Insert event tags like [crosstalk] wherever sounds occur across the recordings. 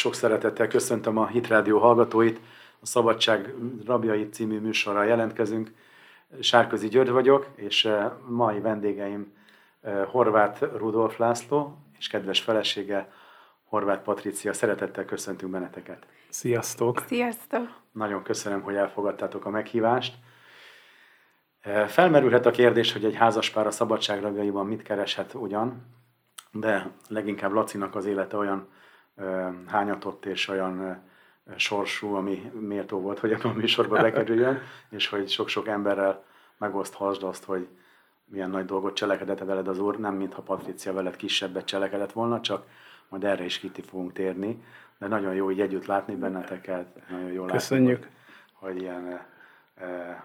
Sok szeretettel köszöntöm a Hit Rádió hallgatóit. A Szabadság Rabjai című műsorral jelentkezünk. Sárközi György vagyok, és eh, mai vendégeim eh, Horváth Rudolf László és kedves felesége Horváth Patricia. Szeretettel köszöntünk benneteket. Sziasztok! Sziasztok! Nagyon köszönöm, hogy elfogadtátok a meghívást. Eh, felmerülhet a kérdés, hogy egy házaspár a szabadságrabjaiban mit kereshet ugyan, de leginkább Lacinak az élete olyan hányatott és olyan sorsú, ami méltó volt, hogy ebben a műsorba [laughs] bekerüljön, és hogy sok-sok emberrel megoszthasd azt, hogy milyen nagy dolgot cselekedett veled az Úr, nem mintha Patricia veled kisebbet cselekedett volna, csak majd erre is kiti fogunk térni, de nagyon jó így együtt látni benneteket, nagyon jó Köszönjük. látni, hogy, hogy ilyen e,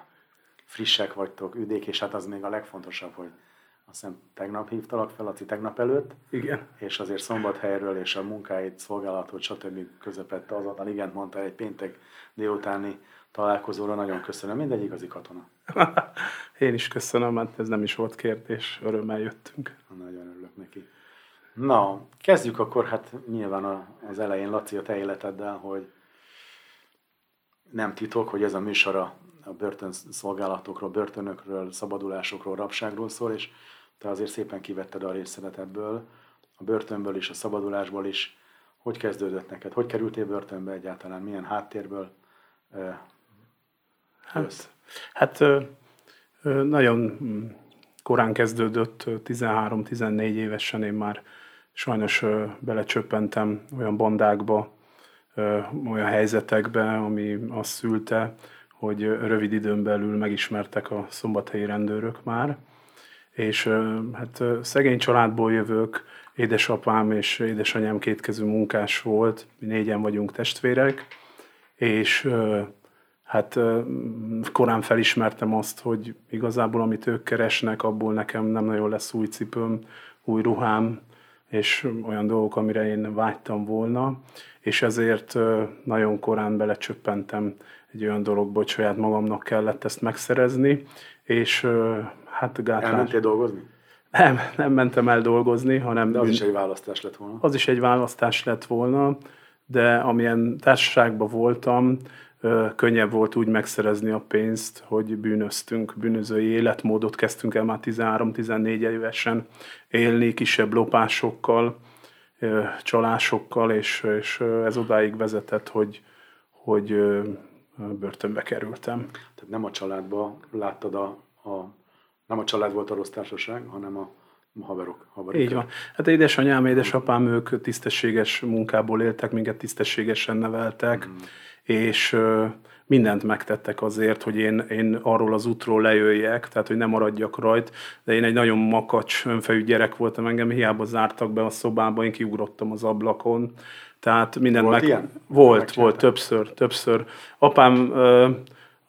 frissek vagytok, üdék, és hát az még a legfontosabb, hogy azt hiszem tegnap hívtalak fel, Laci, tegnap előtt. Igen. És azért szombathelyről és a munkáit, szolgálatot, stb. közepette azonnal igent mondta egy péntek délutáni találkozóra. Nagyon köszönöm, mindegy igazi katona. [laughs] Én is köszönöm, mert ez nem is volt kérdés, örömmel jöttünk. Nagyon örülök neki. Na, kezdjük akkor, hát nyilván az elején, Laci, a te életeddel, hogy nem titok, hogy ez a műsor a, a börtönszolgálatokról, börtönökről, szabadulásokról, rabságról szól, és te azért szépen kivetted a részedet ebből, a börtönből is, a szabadulásból is. Hogy kezdődött neked? Hogy kerültél börtönbe egyáltalán? Milyen háttérből Hát, hát nagyon korán kezdődött, 13-14 évesen én már sajnos belecsöppentem olyan bandákba, olyan helyzetekbe, ami azt szülte, hogy rövid időn belül megismertek a szombathelyi rendőrök már, és hát szegény családból jövök, édesapám és édesanyám kétkezű munkás volt, mi négyen vagyunk testvérek, és hát korán felismertem azt, hogy igazából amit ők keresnek, abból nekem nem nagyon lesz új cipőm, új ruhám, és olyan dolgok, amire én vágytam volna, és ezért nagyon korán belecsöppentem egy olyan dologba, hogy saját magamnak kellett ezt megszerezni, és hát gátlás... Elmentél dolgozni? Nem, nem mentem el dolgozni, hanem... De az is egy választás lett volna. Az is egy választás lett volna, de amilyen társaságban voltam, könnyebb volt úgy megszerezni a pénzt, hogy bűnöztünk, bűnözői életmódot kezdtünk el már 13-14 évesen élni, kisebb lopásokkal, csalásokkal, és, és ez odáig vezetett, hogy, hogy börtönbe kerültem. Tehát nem a családba láttad a, a nem a család volt a rossz társaság, hanem a haverok. haverok. Így van. Hát édesanyám, édesapám, ők tisztességes munkából éltek, minket tisztességesen neveltek, mm. és mindent megtettek azért, hogy én, én arról az útról lejöjjek, tehát hogy nem maradjak rajt, de én egy nagyon makacs, önfejű gyerek voltam, engem hiába zártak be a szobába, én kiugrottam az ablakon, tehát minden volt meg... Ilyen? Volt, volt, többször, többször. Apám ö,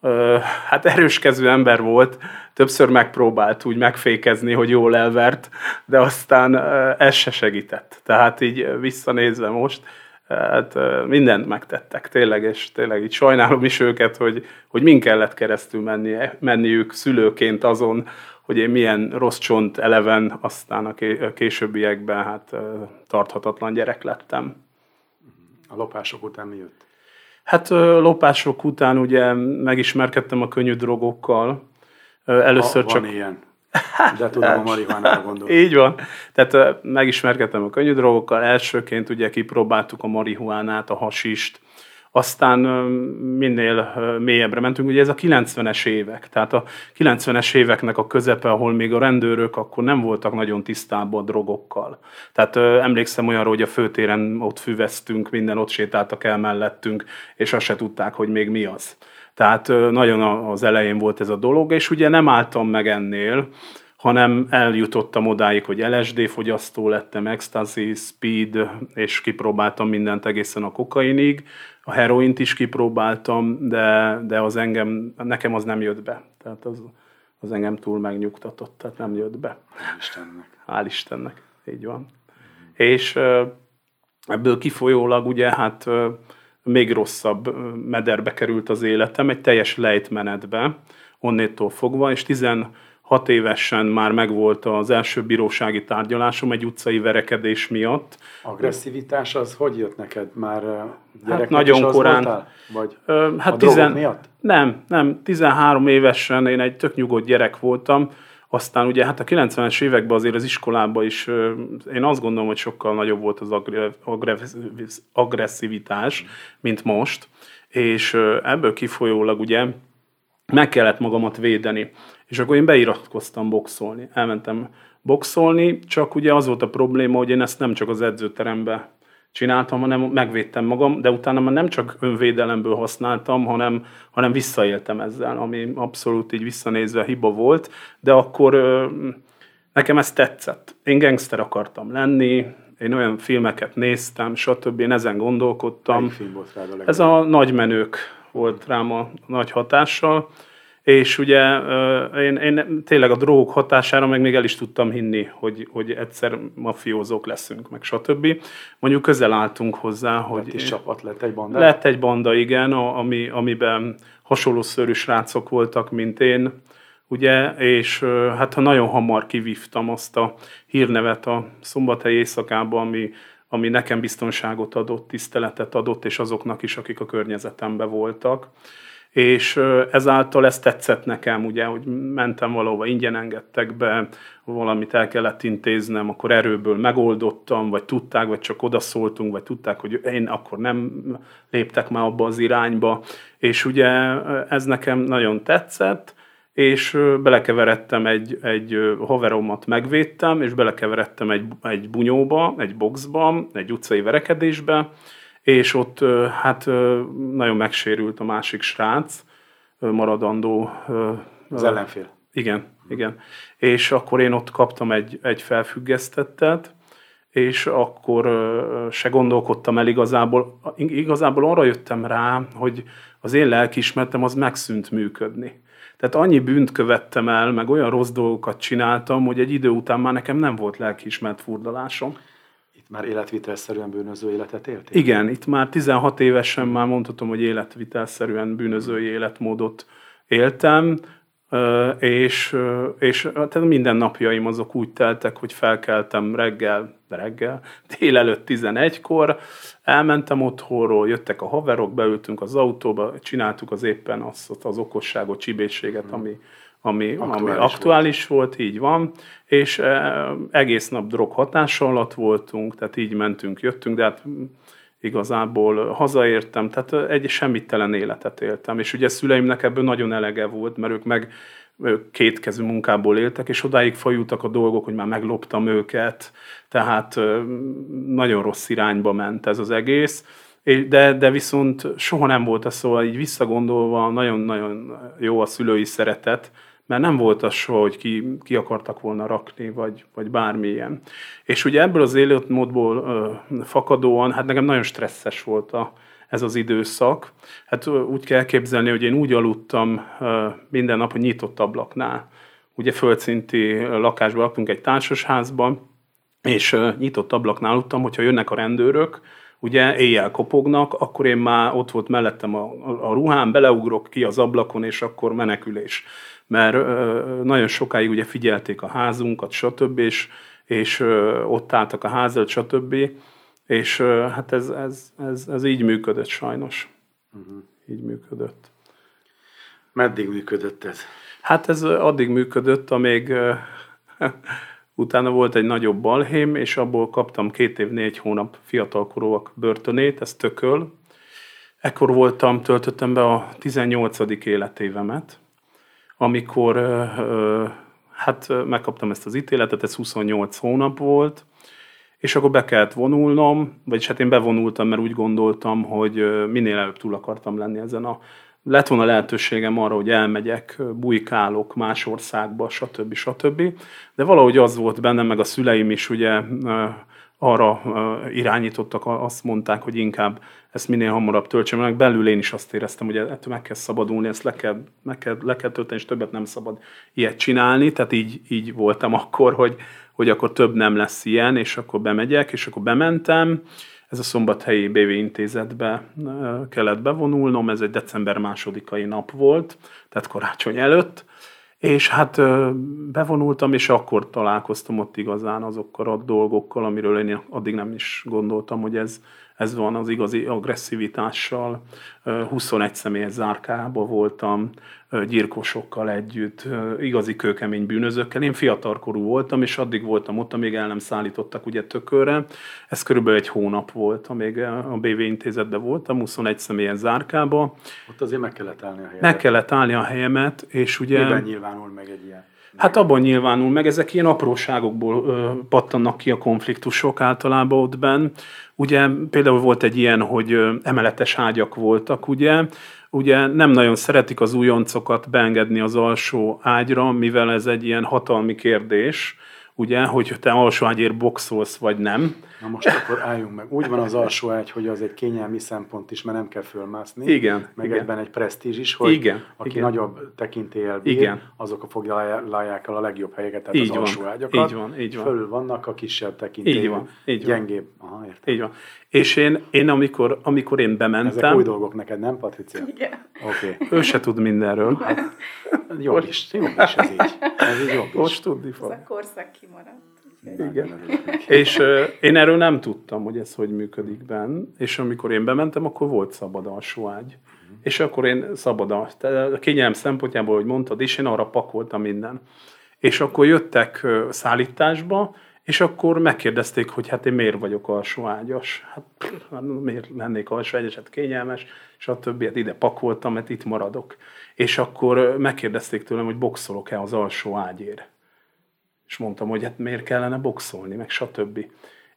ö, hát erőskező ember volt, többször megpróbált úgy megfékezni, hogy jól elvert, de aztán ez se segített. Tehát így visszanézve most, hát mindent megtettek, tényleg, és tényleg így sajnálom is őket, hogy, hogy min kellett keresztül menni, menniük szülőként azon, hogy én milyen rossz csont eleven, aztán a későbbiekben hát tarthatatlan gyerek lettem. A lopások után mi jött? Hát lopások után ugye megismerkedtem a könnyű drogokkal, Először ha, csak... Van ilyen. De tudom, a marihuánára gondolok. Így van. Tehát megismerkedtem a könnyű drogokkal. Elsőként ugye kipróbáltuk a marihuánát, a hasist, aztán minél mélyebbre mentünk, ugye ez a 90-es évek, tehát a 90-es éveknek a közepe, ahol még a rendőrök akkor nem voltak nagyon tisztában a drogokkal. Tehát emlékszem olyanra, hogy a főtéren ott füveztünk, minden ott sétáltak el mellettünk, és azt se tudták, hogy még mi az. Tehát nagyon az elején volt ez a dolog, és ugye nem álltam meg ennél, hanem eljutottam odáig, hogy LSD fogyasztó lettem, ecstasy, speed, és kipróbáltam mindent egészen a kokainig. A heroint is kipróbáltam, de, de az engem, nekem az nem jött be. Tehát az, az engem túl megnyugtatott, tehát nem jött be. Hál' Istennek. Hál' Istennek, így van. Mm. És ebből kifolyólag ugye hát még rosszabb mederbe került az életem, egy teljes lejtmenetbe, onnétól fogva, és 16 hat évesen már megvolt az első bírósági tárgyalásom egy utcai verekedés miatt. Agresszivitás az hogy jött neked? Már hát nagyon korán. Voltál? Vagy hát a tizen... miatt? Nem, nem. 13 évesen én egy tök nyugodt gyerek voltam, aztán ugye hát a 90-es években azért az iskolában is én azt gondolom, hogy sokkal nagyobb volt az agresszivitás, mint most, és ebből kifolyólag ugye meg kellett magamat védeni. És akkor én beiratkoztam boxolni. Elmentem boxolni, csak ugye az volt a probléma, hogy én ezt nem csak az edzőterembe csináltam, hanem megvédtem magam, de utána már nem csak önvédelemből használtam, hanem, hanem visszaéltem ezzel, ami abszolút így visszanézve hiba volt, de akkor nekem ez tetszett. Én gangster akartam lenni, én olyan filmeket néztem, stb. Én ezen gondolkodtam. film volt rád a Ez a nagy menők volt rám a nagy hatással, és ugye én, én tényleg a drogok hatására meg még el is tudtam hinni, hogy, hogy egyszer mafiózók leszünk, meg stb. Mondjuk közel álltunk hozzá, hogy... Lett is csapat, lett egy banda? Lett egy banda, igen, ami, amiben hasonló szörű srácok voltak, mint én, ugye, és hát ha nagyon hamar kivívtam azt a hírnevet a szombathelyi éjszakában, ami, ami nekem biztonságot adott, tiszteletet adott, és azoknak is, akik a környezetemben voltak és ezáltal ez tetszett nekem, ugye, hogy mentem valahova, ingyen engedtek be, valamit el kellett intéznem, akkor erőből megoldottam, vagy tudták, vagy csak odaszóltunk, vagy tudták, hogy én akkor nem léptek már abba az irányba, és ugye ez nekem nagyon tetszett, és belekeveredtem egy, egy haveromat megvédtem, és belekeveredtem egy, egy bunyóba, egy boxba, egy utcai verekedésbe, és ott hát nagyon megsérült a másik srác, maradandó. Az ellenfél. Igen, igen. És akkor én ott kaptam egy, egy felfüggesztettet, és akkor se gondolkodtam el igazából. Igazából arra jöttem rá, hogy az én lelkismertem az megszűnt működni. Tehát annyi bűnt követtem el, meg olyan rossz dolgokat csináltam, hogy egy idő után már nekem nem volt lelkiismert furdalásom már életvitelszerűen bűnöző életet éltél? Igen, itt már 16 évesen már mondhatom, hogy életvitelszerűen bűnözői életmódot éltem, és, és tehát minden napjaim azok úgy teltek, hogy felkeltem reggel, reggel, délelőtt 11-kor, elmentem otthonról, jöttek a haverok, beültünk az autóba, csináltuk az éppen azt az okosságot, csibészséget, hmm. ami, ami aktuális, ami aktuális volt. volt, így van, és egész nap drog hatása alatt voltunk, tehát így mentünk, jöttünk, de hát igazából hazaértem, tehát egy semmittelen életet éltem, és ugye szüleimnek ebből nagyon elege volt, mert ők meg ők kétkezű munkából éltek, és odáig fajultak a dolgok, hogy már megloptam őket, tehát nagyon rossz irányba ment ez az egész, de, de viszont soha nem volt ez szóval így visszagondolva nagyon-nagyon jó a szülői szeretet, mert nem volt az soha, hogy ki, ki akartak volna rakni, vagy, vagy bármilyen. És ugye ebből az életmódból ö, fakadóan, hát nekem nagyon stresszes volt a, ez az időszak. Hát úgy kell képzelni, hogy én úgy aludtam ö, minden nap, hogy nyitott ablaknál. Ugye földszinti lakásban laktunk egy társasházban, és ö, nyitott ablaknál aludtam, hogyha jönnek a rendőrök, ugye éjjel kopognak, akkor én már ott volt mellettem a, a ruhám, beleugrok ki az ablakon, és akkor menekülés mert nagyon sokáig ugye figyelték a házunkat, stb., és, és ott álltak a ház előtt, stb., és hát ez, ez, ez, ez így működött sajnos. Uh-huh. Így működött. Meddig működött ez? Hát ez addig működött, amíg [laughs] utána volt egy nagyobb balhém, és abból kaptam két év, négy hónap fiatalkorúak börtönét, ez tököl. Ekkor voltam, töltöttem be a 18. életévemet, amikor hát megkaptam ezt az ítéletet, ez 28 hónap volt, és akkor be kellett vonulnom, vagyis hát én bevonultam, mert úgy gondoltam, hogy minél előbb túl akartam lenni ezen a... Lett volna lehetőségem arra, hogy elmegyek, bujkálok más országba, stb. stb. De valahogy az volt bennem, meg a szüleim is ugye arra irányítottak, azt mondták, hogy inkább ezt minél hamarabb töltsem meg. Belül én is azt éreztem, hogy ettől meg kell szabadulni, ezt le kell, meg kell, le kell tölteni, és többet nem szabad ilyet csinálni. Tehát így, így voltam akkor, hogy, hogy akkor több nem lesz ilyen, és akkor bemegyek, és akkor bementem. Ez a szombathelyi BV intézetbe kellett bevonulnom, ez egy december másodikai nap volt, tehát karácsony előtt, És hát bevonultam, és akkor találkoztam ott igazán azokkal a dolgokkal, amiről én addig nem is gondoltam, hogy ez, ez van az igazi agresszivitással. 21 személyes zárkába voltam, gyilkosokkal együtt, igazi kőkemény bűnözőkkel. Én fiatalkorú voltam, és addig voltam ott, amíg el nem szállítottak ugye tökörre. Ez körülbelül egy hónap volt, amíg a BV intézetben voltam, 21 személyes zárkába. Ott azért meg kellett állni a helyemet. Meg kellett állni a helyemet, és ugye... Miben nyilvánul meg egy ilyen? Hát abban nyilvánul meg, ezek ilyen apróságokból ö, pattannak ki a konfliktusok általában ott benn. Ugye például volt egy ilyen, hogy ö, emeletes ágyak voltak, ugye, ugye nem nagyon szeretik az újoncokat beengedni az alsó ágyra, mivel ez egy ilyen hatalmi kérdés, ugye, hogy te alsó ágyért boxolsz, vagy nem. Na most akkor álljunk meg. Úgy van az alsó ágy, hogy az egy kényelmi szempont is, mert nem kell fölmászni. Igen. Meg igen. ebben egy presztízs is, hogy Igen, aki igen. nagyobb tekintélyel bír, Igen. azok a foglalják el a legjobb helyeket, tehát Így az van, alsó ágyakat. így van, így van. Fölül vannak a kisebb tekintélyű, Így van, így van. gyengébb. Aha, értem. Így van. És én, én amikor, amikor én Ezek bementem, új dolgok neked, nem, Patricia? Igen. Oké. Okay. ő se tud mindenről. Jobb is, jobb is ez így. Ez így jobb is. Most tudni Ez fog. a korszak kimaradt. Igen. És ö, én erről nem tudtam, hogy ez hogy működik benn, és amikor én bementem, akkor volt szabad alsó ágy. És akkor én szabad a, kényelem szempontjából, hogy mondtad is, én arra pakoltam minden. És akkor jöttek szállításba, és akkor megkérdezték, hogy hát én miért vagyok alsóágyas. Hát hát miért lennék alsóágyas, hát kényelmes, és a többiet ide pakoltam, mert itt maradok. És akkor megkérdezték tőlem, hogy boxolok-e az alsó ágyért és mondtam, hogy hát miért kellene boxolni, meg stb.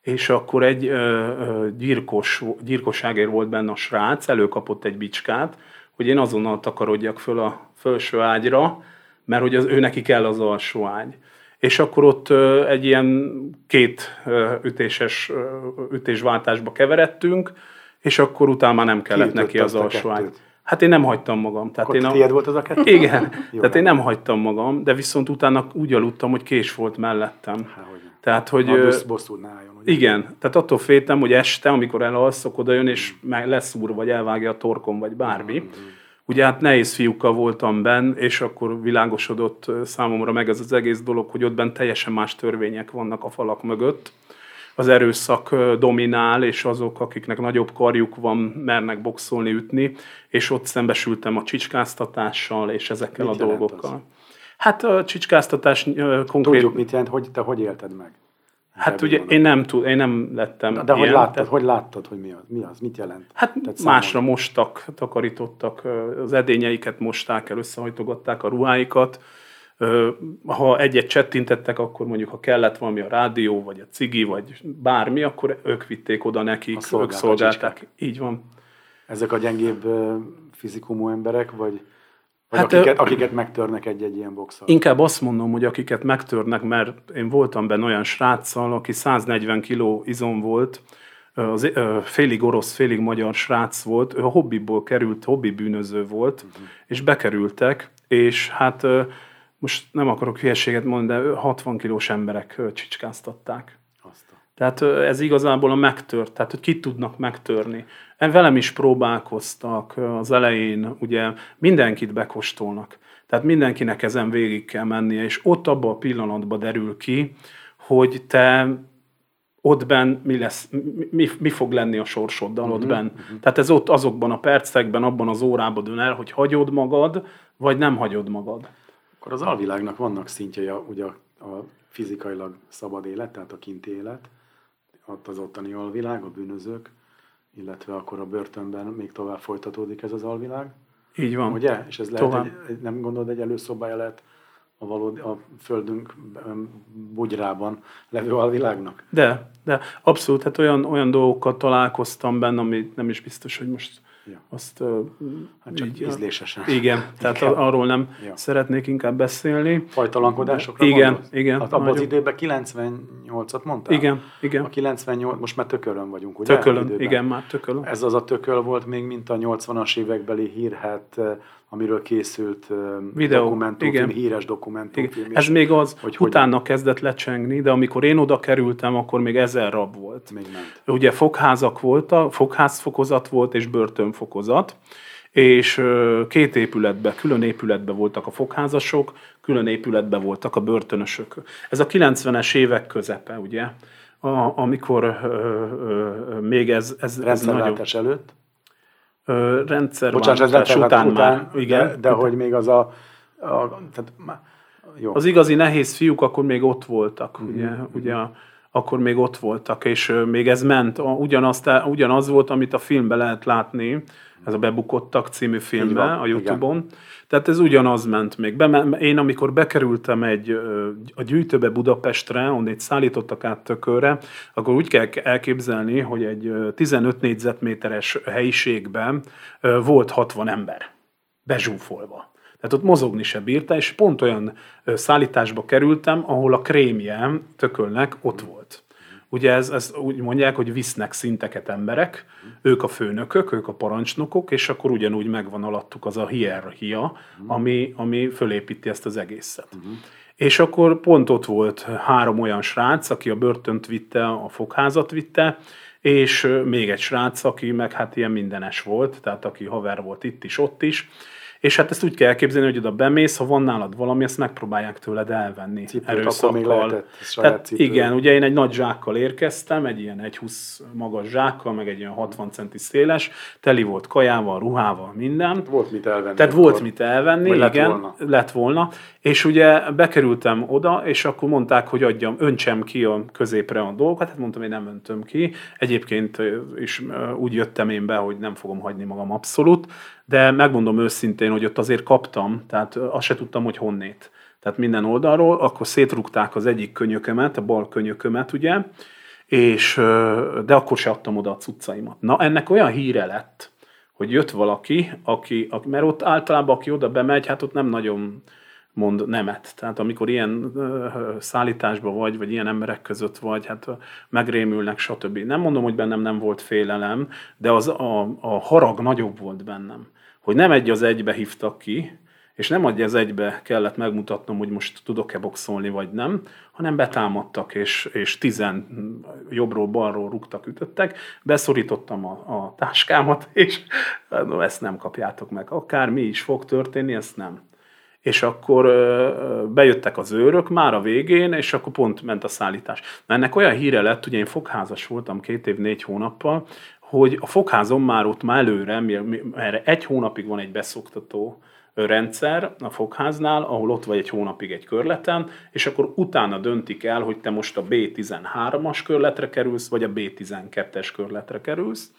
És akkor egy ö, ö, gyilkos, gyilkosságért volt benne a srác, előkapott egy bicskát, hogy én azonnal takarodjak föl a felső ágyra, mert hogy az, ő neki kell az alsó ágy. És akkor ott ö, egy ilyen két ö, ütéses ö, ütésváltásba keveredtünk, és akkor utána már nem kellett Kiütötte neki az alsó ágy. kettőt? Hát én nem hagytam magam. Tehát Akkor én a... tiéd volt az a kettő? Igen, Jó, tehát én nem. hagytam magam, de viszont utána úgy aludtam, hogy kés volt mellettem. Há, hogy. Tehát, hogy... A bosszút ne álljon, ugye? igen, tehát attól féltem, hogy este, amikor elalszok, oda jön, és leszúr, vagy elvágja a torkom, vagy bármi. Ugye hát nehéz fiúkkal voltam benn, és akkor világosodott számomra meg ez az egész dolog, hogy ott bent teljesen más törvények vannak a falak mögött. Az erőszak dominál, és azok, akiknek nagyobb karjuk van, mernek boxolni, ütni, és ott szembesültem a csicskáztatással, és ezekkel Mit a dolgokkal. az? Hát a csicskáztatás konkrét... Tudjuk, mit jelent, hogy te hogy élted meg? Hát ugye mit én nem, tud, én nem lettem De, de hogy ilyen, láttad, tehát- hogy láttad, hogy mi az? Mi az? Mit jelent? Hát Tehát másra számolj. mostak, takarítottak, az edényeiket mosták el, összehajtogatták a ruháikat. Ha egyet csettintettek, akkor mondjuk, ha kellett valami a rádió, vagy a cigi, vagy bármi, akkor ők vitték oda nekik, A ők szolgálták. Így van. Ezek a gyengébb fizikumú emberek, vagy, vagy Hát, akiket, akiket megtörnek egy-egy ilyen boxal? Inkább azt mondom, hogy akiket megtörnek, mert én voltam benne olyan sráccal, aki 140 kg izom volt, az félig orosz, félig magyar srác volt, ő a hobbiból került, hobbi bűnöző volt, uh-huh. és bekerültek, és hát most nem akarok hülyeséget mondani, de 60 kilós emberek csicskáztatták. Azt a... Tehát ez igazából a megtört, tehát hogy kit tudnak megtörni. Velem is próbálkoztak az elején, ugye mindenkit bekostolnak. Tehát mindenkinek ezen végig kell mennie, és ott abban a pillanatban derül ki, hogy te ott benn mi, lesz, mi- mi, fog lenni a sorsoddal uh-huh, ott benn. Uh-huh. Tehát ez ott azokban a percekben, abban az órában dön el, hogy hagyod magad, vagy nem hagyod magad. Akkor az alvilágnak vannak szintjei, a- ugye a, a fizikailag szabad élet, tehát a kinti élet, ott az ottani alvilág, a bűnözők, illetve akkor a börtönben még tovább folytatódik ez az alvilág. Így van. Ugye? És ez lehet, Tovább. egy, nem gondolod, egy előszobája lehet a, valódi, a földünk bugyrában levő alvilágnak? De, de abszolút, hát olyan, olyan dolgokkal találkoztam benne, ami nem is biztos, hogy most Ja. azt Hát csak így, ízlésesen. Igen, [laughs] tehát a- arról nem Ja. szeretnék inkább beszélni. Fajtalankodásokra Igen, gondolsz? igen, Hát abban az időben 98-at mondtál? Igen, igen. A 98, most már tökölön vagyunk, ugye? Tökölön, igen, már tökölön. Ez az a tököl volt még, mint a 80-as évekbeli hírhet, amiről készült Videó, dokumentumfilm, igen. híres dokumentumfilm. Igen. is. Ez még az, hogy hogy utána kezdett lecsengni, de amikor én oda kerültem, akkor még ezer rab volt. Még ment. Ugye fogházak voltak, fogházfokozat volt és börtönfokozat, és két épületbe, külön épületbe voltak a fogházasok, külön épületbe voltak a börtönösök. Ez a 90-es évek közepe, ugye, a, amikor ö, ö, még ez, ez, ez nagyon... előtt? Ö, rendszerváltás után, után már, igen. De, de hogy még az a, a tehát, jó. Az igazi nehéz fiúk akkor még ott voltak, mm-hmm. ugye, ugye akkor még ott voltak, és még ez ment, ugyanaz, ugyanaz volt, amit a filmben lehet látni, ez a Bebukottak című filmbe a Youtube-on. Igen. Tehát ez ugyanaz ment még. Be, én amikor bekerültem egy, a gyűjtőbe Budapestre, onnét szállítottak át tökörre, akkor úgy kell elképzelni, hogy egy 15 négyzetméteres helyiségben volt 60 ember bezsúfolva. Tehát ott mozogni se bírta, és pont olyan szállításba kerültem, ahol a krémje tökölnek ott volt. Ugye ez, ez úgy mondják, hogy visznek szinteket emberek, ők a főnökök, ők a parancsnokok, és akkor ugyanúgy megvan alattuk az a hierarchia, ami, ami fölépíti ezt az egészet. Uh-huh. És akkor pont ott volt három olyan srác, aki a börtönt vitte, a fogházat vitte, és még egy srác, aki meg hát ilyen mindenes volt, tehát aki haver volt itt is, ott is, és hát ezt úgy kell elképzelni, hogy oda bemész, ha van nálad valami, ezt megpróbálják tőled elvenni Cipőt, erőszakkal. Még lehetett, Tehát, igen, ugye én egy nagy zsákkal érkeztem, egy ilyen 1,20 magas zsákkal, meg egy ilyen 60 centi széles, teli volt kajával, ruhával, minden. Volt mit elvenni. Tehát akkor. volt mit elvenni, Vagy igen, lett volna. lett volna. És ugye bekerültem oda, és akkor mondták, hogy adjam, öntsem ki a középre a dolgokat, hát mondtam, hogy nem öntöm ki. Egyébként is úgy jöttem én be, hogy nem fogom hagyni magam abszolút, de megmondom őszintén, hogy ott azért kaptam, tehát azt se tudtam, hogy honnét. Tehát minden oldalról, akkor szétrugták az egyik könyökömet, a bal könyökömet, ugye, és, de akkor se adtam oda a cuccaimat. Na, ennek olyan híre lett, hogy jött valaki, aki, mert ott általában aki oda bemegy, hát ott nem nagyon mond nemet. Tehát amikor ilyen szállításban vagy, vagy ilyen emberek között vagy, hát megrémülnek, stb. Nem mondom, hogy bennem nem volt félelem, de az a, a harag nagyobb volt bennem hogy nem egy az egybe hívtak ki, és nem egy az egybe kellett megmutatnom, hogy most tudok-e boxolni, vagy nem, hanem betámadtak, és, és tizen jobbról, balról rúgtak, ütöttek, beszorítottam a, a táskámat, [laughs] és no, ezt nem kapjátok meg. Akár mi is fog történni, ezt nem. És akkor ö, bejöttek az őrök már a végén, és akkor pont ment a szállítás. Na ennek olyan híre lett, ugye én fogházas voltam két év, négy hónappal, hogy a fogházon már ott már előre, erre egy hónapig van egy beszoktató rendszer a fogháznál, ahol ott vagy egy hónapig egy körleten, és akkor utána döntik el, hogy te most a B13-as körletre kerülsz, vagy a B12-es körletre kerülsz,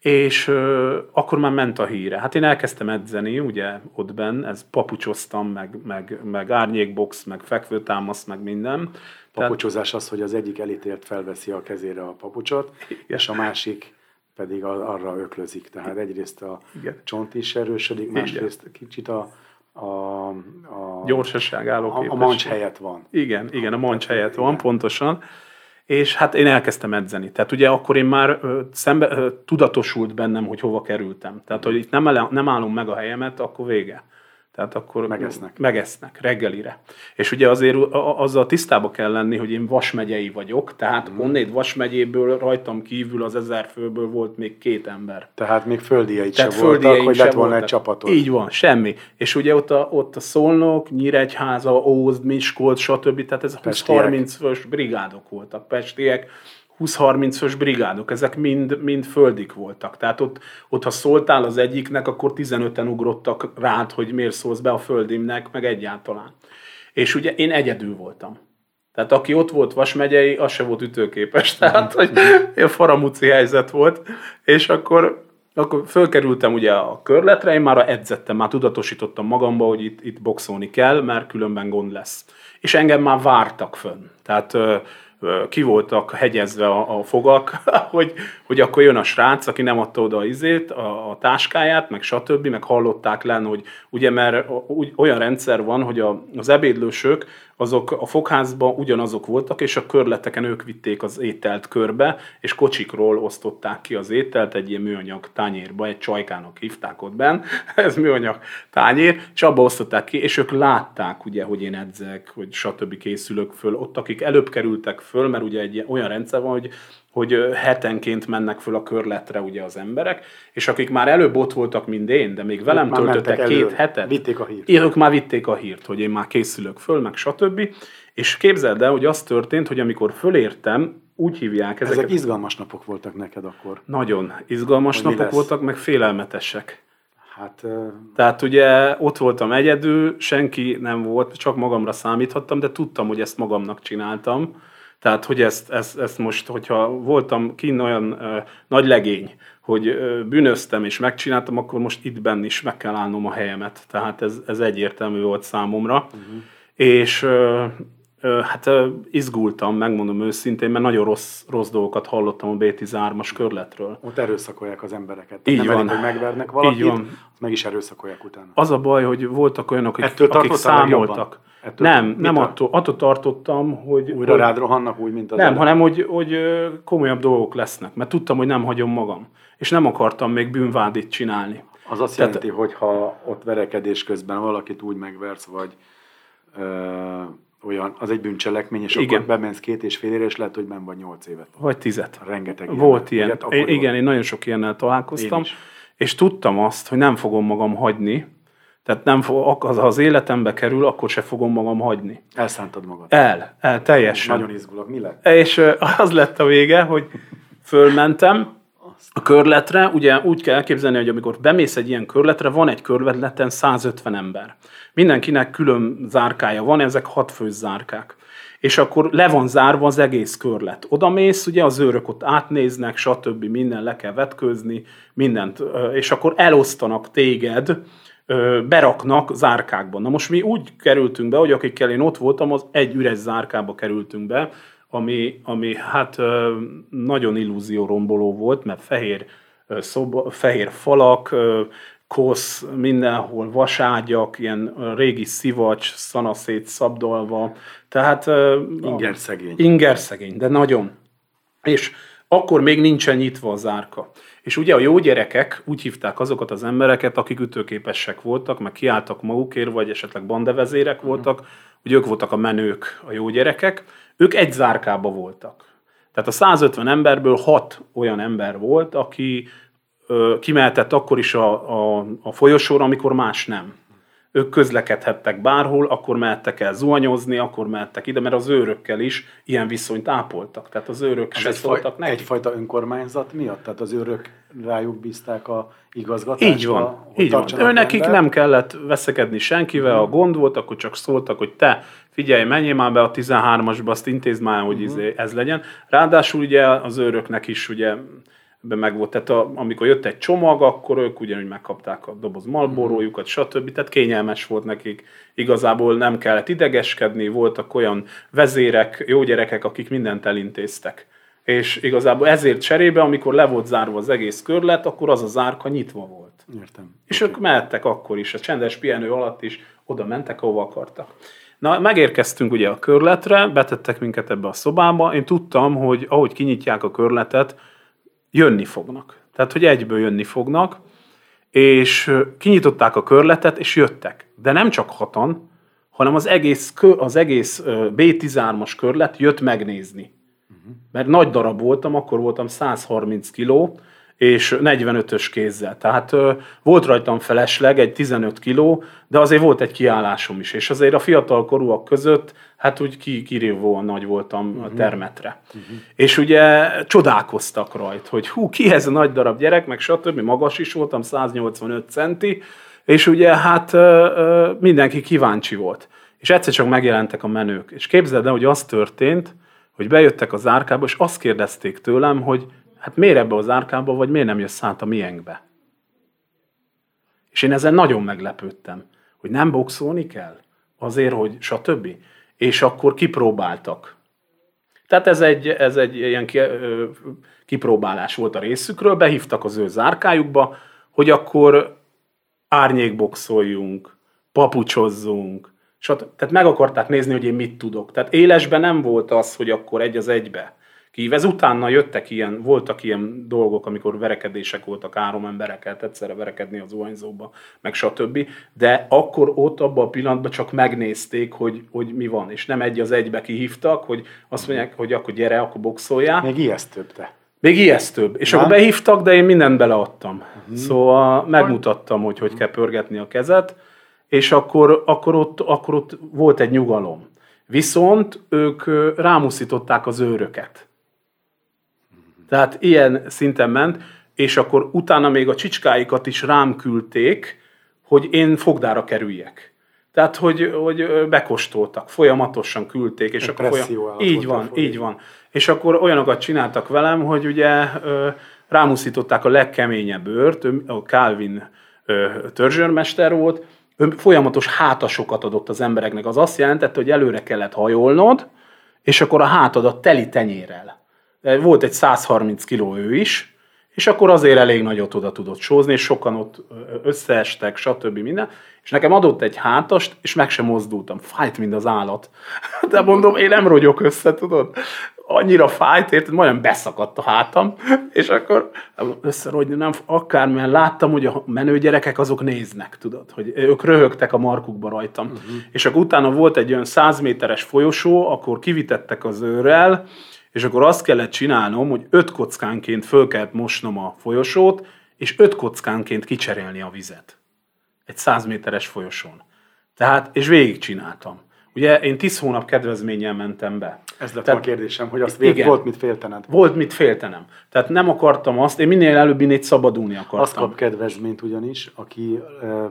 és ö, akkor már ment a híre. Hát én elkezdtem edzeni, ugye ott benn, ez papucsoztam, meg, meg, meg árnyékbox, meg fekvőtámasz, meg minden. Papucsozás az, hogy az egyik elítélt felveszi a kezére a papucsot, Igen. és a másik pedig arra öklözik. Tehát egyrészt a Igen. csont is erősödik, másrészt Igen. kicsit a, a, a gyorsaság álló a, a mancs helyett van. Igen, igen, a mancs helyett van, Igen. pontosan. És hát én elkezdtem edzeni. Tehát ugye akkor én már szembe, tudatosult bennem, hogy hova kerültem. Tehát, hogy itt nem, nem állom meg a helyemet, akkor vége. Tehát akkor megesznek. megesznek reggelire. És ugye azért azzal tisztába kell lenni, hogy én Vasmegyei vagyok, tehát mm. onnét Vasmegyéből rajtam kívül az ezer főből volt még két ember. Tehát még földieik se voltak, hogy lett volna egy csapatot. Így van, semmi. És ugye ott a, ott a Szolnok, Nyíregyháza, Ózd, Miskolc, stb. Tehát ez 20-30 fős brigádok voltak, pestiek 20-30 fős brigádok, ezek mind, mind földik voltak. Tehát ott, ott, ha szóltál az egyiknek, akkor 15-en ugrottak rád, hogy miért szólsz be a földimnek, meg egyáltalán. És ugye én egyedül voltam. Tehát aki ott volt Vas megyei, az se volt ütőképes. [laughs] Tehát, hogy a faramuci helyzet volt. És akkor, akkor fölkerültem ugye a körletre, én már edzettem, már tudatosítottam magamba, hogy itt, itt boxolni kell, mert különben gond lesz. És engem már vártak fönn. Tehát ki voltak hegyezve a, a fogak, [laughs] hogy, hogy akkor jön a srác, aki nem adta oda izét, a, a táskáját, meg stb., meg hallották lenn, hogy ugye mert olyan rendszer van, hogy a, az ebédlősök azok a fogházban ugyanazok voltak, és a körleteken ők vitték az ételt körbe, és kocsikról osztották ki az ételt egy ilyen műanyag tányérba, egy csajkának hívták ott benn, [laughs] ez műanyag tányér, és abba osztották ki, és ők látták ugye, hogy én edzek, hogy stb. készülök föl. Ott, akik előbb kerültek föl, mert ugye egy olyan rendszer van, hogy hogy hetenként mennek föl a körletre ugye az emberek, és akik már előbb ott voltak, mint én, de még velem mentek töltöttek két előre. hetet, Vitték a hírt. ők már vitték a hírt, hogy én már készülök föl, meg stb. És képzeld el, hogy az történt, hogy amikor fölértem, úgy hívják ezeket. Ezek izgalmas napok voltak neked akkor. Nagyon izgalmas Hogy napok voltak, meg félelmetesek. Hát Tehát ugye ott voltam egyedül, senki nem volt, csak magamra számíthattam, de tudtam, hogy ezt magamnak csináltam. Tehát, hogy ezt, ezt, ezt most, hogyha voltam kinn olyan ö, nagy legény, hogy ö, bűnöztem és megcsináltam, akkor most itt benn is meg kell állnom a helyemet. Tehát ez, ez egyértelmű volt számomra. Uh-huh. És ö, hát izgultam, megmondom őszintén, mert nagyon rossz, rossz dolgokat hallottam a B13-as körletről. ott erőszakolják az embereket. Így nem van. elég, hogy megvernek valakit, Így van. meg is erőszakolják utána. Az a baj, hogy voltak olyanok, akik, Ettől akik számoltak. Ettől nem, mitől? nem attól, attól tartottam, hogy... Újra hogy rád rohannak úgy, mint az nem, előbb. hanem hogy, hogy komolyabb dolgok lesznek, mert tudtam, hogy nem hagyom magam. És nem akartam még bűnvádit csinálni. Az azt Tehát- jelenti, hogy ha ott verekedés közben valakit úgy megversz, vagy ö, olyan, az egy bűncselekmény, és Igen. akkor bemensz két és fél évre, és lehet, hogy ben vagy nyolc évet. Vagy tizet. Rengeteg Volt ilyen. Ilyet igen, én nagyon sok ilyennel találkoztam, és tudtam azt, hogy nem fogom magam hagyni, tehát nem fog, az, ha az életembe kerül, akkor se fogom magam hagyni. Elszántad magad. El, el, teljesen. Nagyon izgulok. Mi lett? És [laughs] az lett a vége, hogy fölmentem a körletre, ugye úgy kell elképzelni, hogy amikor bemész egy ilyen körletre, van egy körleten 150 ember. Mindenkinek külön zárkája van, ezek hatfős zárkák. És akkor le van zárva az egész körlet. Oda mész, ugye az őrök ott átnéznek, stb. minden le kell vetkőzni, mindent, és akkor elosztanak téged, beraknak zárkákban. Na most mi úgy kerültünk be, hogy akikkel én ott voltam, az egy üres zárkába kerültünk be, ami, ami hát nagyon illúzióromboló volt, mert fehér, szoba, fehér falak, kosz, mindenhol vaságyak, ilyen régi szivacs, szanaszét szabdalva, tehát ö, Inger szegény. Inger szegény, de nagyon. És akkor még nincsen nyitva a zárka. És ugye a jó gyerekek úgy hívták azokat az embereket, akik ütőképesek voltak, meg kiálltak magukért, vagy esetleg bandevezérek voltak, hogy ők voltak a menők, a jó gyerekek, ők egy zárkába voltak. Tehát a 150 emberből 6 olyan ember volt, aki kimehetett akkor is a, a, a folyosóra, amikor más nem ők közlekedhettek bárhol, akkor mehettek el zuhanyozni, akkor mehettek ide, mert az őrökkel is ilyen viszonyt ápoltak. Tehát az őrök Ez se szóltak neki. egyfajta önkormányzat miatt? Tehát az őrök rájuk bízták a igazgatást? Így van, így van. Ő nekik nem kellett veszekedni senkivel, a gond volt, akkor csak szóltak, hogy te figyelj, menjél már be a 13-asba, azt intézd már, hogy uh-huh. ez legyen. Ráadásul ugye az őröknek is ugye be meg volt, tehát a, amikor jött egy csomag, akkor ők ugyanúgy megkapták a doboz malborójukat, stb. Tehát kényelmes volt nekik. Igazából nem kellett idegeskedni, voltak olyan vezérek, jó gyerekek, akik mindent elintéztek. És igazából ezért cserébe, amikor le volt zárva az egész körlet, akkor az a zárka nyitva volt. Értem. És ők mehettek akkor is, a csendes pihenő alatt is oda mentek, ahova akartak. Na, megérkeztünk ugye a körletre, betettek minket ebbe a szobába, én tudtam, hogy ahogy kinyitják a körletet, jönni fognak. Tehát, hogy egyből jönni fognak, és kinyitották a körletet, és jöttek. De nem csak hatan, hanem az egész, az egész ö, B13-as körlet jött megnézni. Mert nagy darab voltam, akkor voltam 130 kiló, és 45-ös kézzel. Tehát ö, volt rajtam felesleg, egy 15 kiló, de azért volt egy kiállásom is. És azért a fiatal korúak között, hát úgy ki, kirívóan nagy voltam uh-huh. a termetre. Uh-huh. És ugye csodálkoztak rajt, hogy hú, ki ez a nagy darab gyerek, meg stb. Magas is voltam, 185 centi, és ugye hát ö, ö, mindenki kíváncsi volt. És egyszer csak megjelentek a menők. És képzeld el, hogy az történt, hogy bejöttek az árkába, és azt kérdezték tőlem, hogy hát miért ebbe az árkába, vagy miért nem jössz át a miénkbe? És én ezen nagyon meglepődtem, hogy nem boxolni kell, azért, hogy stb. És akkor kipróbáltak. Tehát ez egy, ez egy ilyen ki, ö, kipróbálás volt a részükről, behívtak az ő zárkájukba, hogy akkor árnyékboxoljunk, papucsozzunk, stb. Tehát meg akarták nézni, hogy én mit tudok. Tehát élesben nem volt az, hogy akkor egy az egybe kívez. Utána jöttek ilyen, voltak ilyen dolgok, amikor verekedések voltak, három embereket egyszerre verekedni az zuhanyzóba, meg stb. De akkor ott abban a pillanatban csak megnézték, hogy, hogy mi van, és nem egy az egybe kihívtak, hogy azt mondják, hogy akkor gyere, akkor boxoljál. Még ijesztőbb te. Még ijesztőbb. És Nem? akkor behívtak, de én mindent beleadtam. Uh-huh. Szóval megmutattam, hogy hogy kell pörgetni a kezet, és akkor, akkor, ott, akkor ott volt egy nyugalom. Viszont ők rámuszították az őröket. Tehát ilyen szinten ment, és akkor utána még a csicskáikat is rám küldték, hogy én fogdára kerüljek. Tehát, hogy, hogy bekostoltak, folyamatosan küldték. És akkor folyam... Így van, így van. És akkor olyanokat csináltak velem, hogy ugye rámuszították a legkeményebb őrt, a Calvin törzsőrmester volt, ő folyamatos hátasokat adott az embereknek. Az azt jelentette, hogy előre kellett hajolnod, és akkor a hátadat teli tenyérrel. Volt egy 130 kiló ő is, és akkor azért elég nagyot oda tudott sózni, és sokan ott összeestek, stb. minden. És nekem adott egy hátast, és meg sem mozdultam. Fájt, mint az állat. [laughs] De mondom, én nem rogyok össze, tudod? Annyira fájt, érted? Majdnem beszakadt a hátam, [laughs] és akkor összerogyni nem, akármilyen láttam, hogy a menő gyerekek azok néznek, tudod, hogy ők röhögtek a markukba rajtam. Uh-huh. És akkor utána volt egy olyan 100 méteres folyosó, akkor kivitettek az őrrel, és akkor azt kellett csinálnom, hogy öt kockánként föl kellett mosnom a folyosót, és öt kockánként kicserélni a vizet. Egy 100 méteres folyosón. Tehát, és végigcsináltam. Ugye én 10 hónap kedvezménnyel mentem be. Ez lett Tehát- a kérdésem, hogy azt Igen. volt mit féltened. Volt mit féltenem. Tehát nem akartam azt, én minél előbb innét szabadulni akartam. Azt kap kedvezményt ugyanis, aki ö,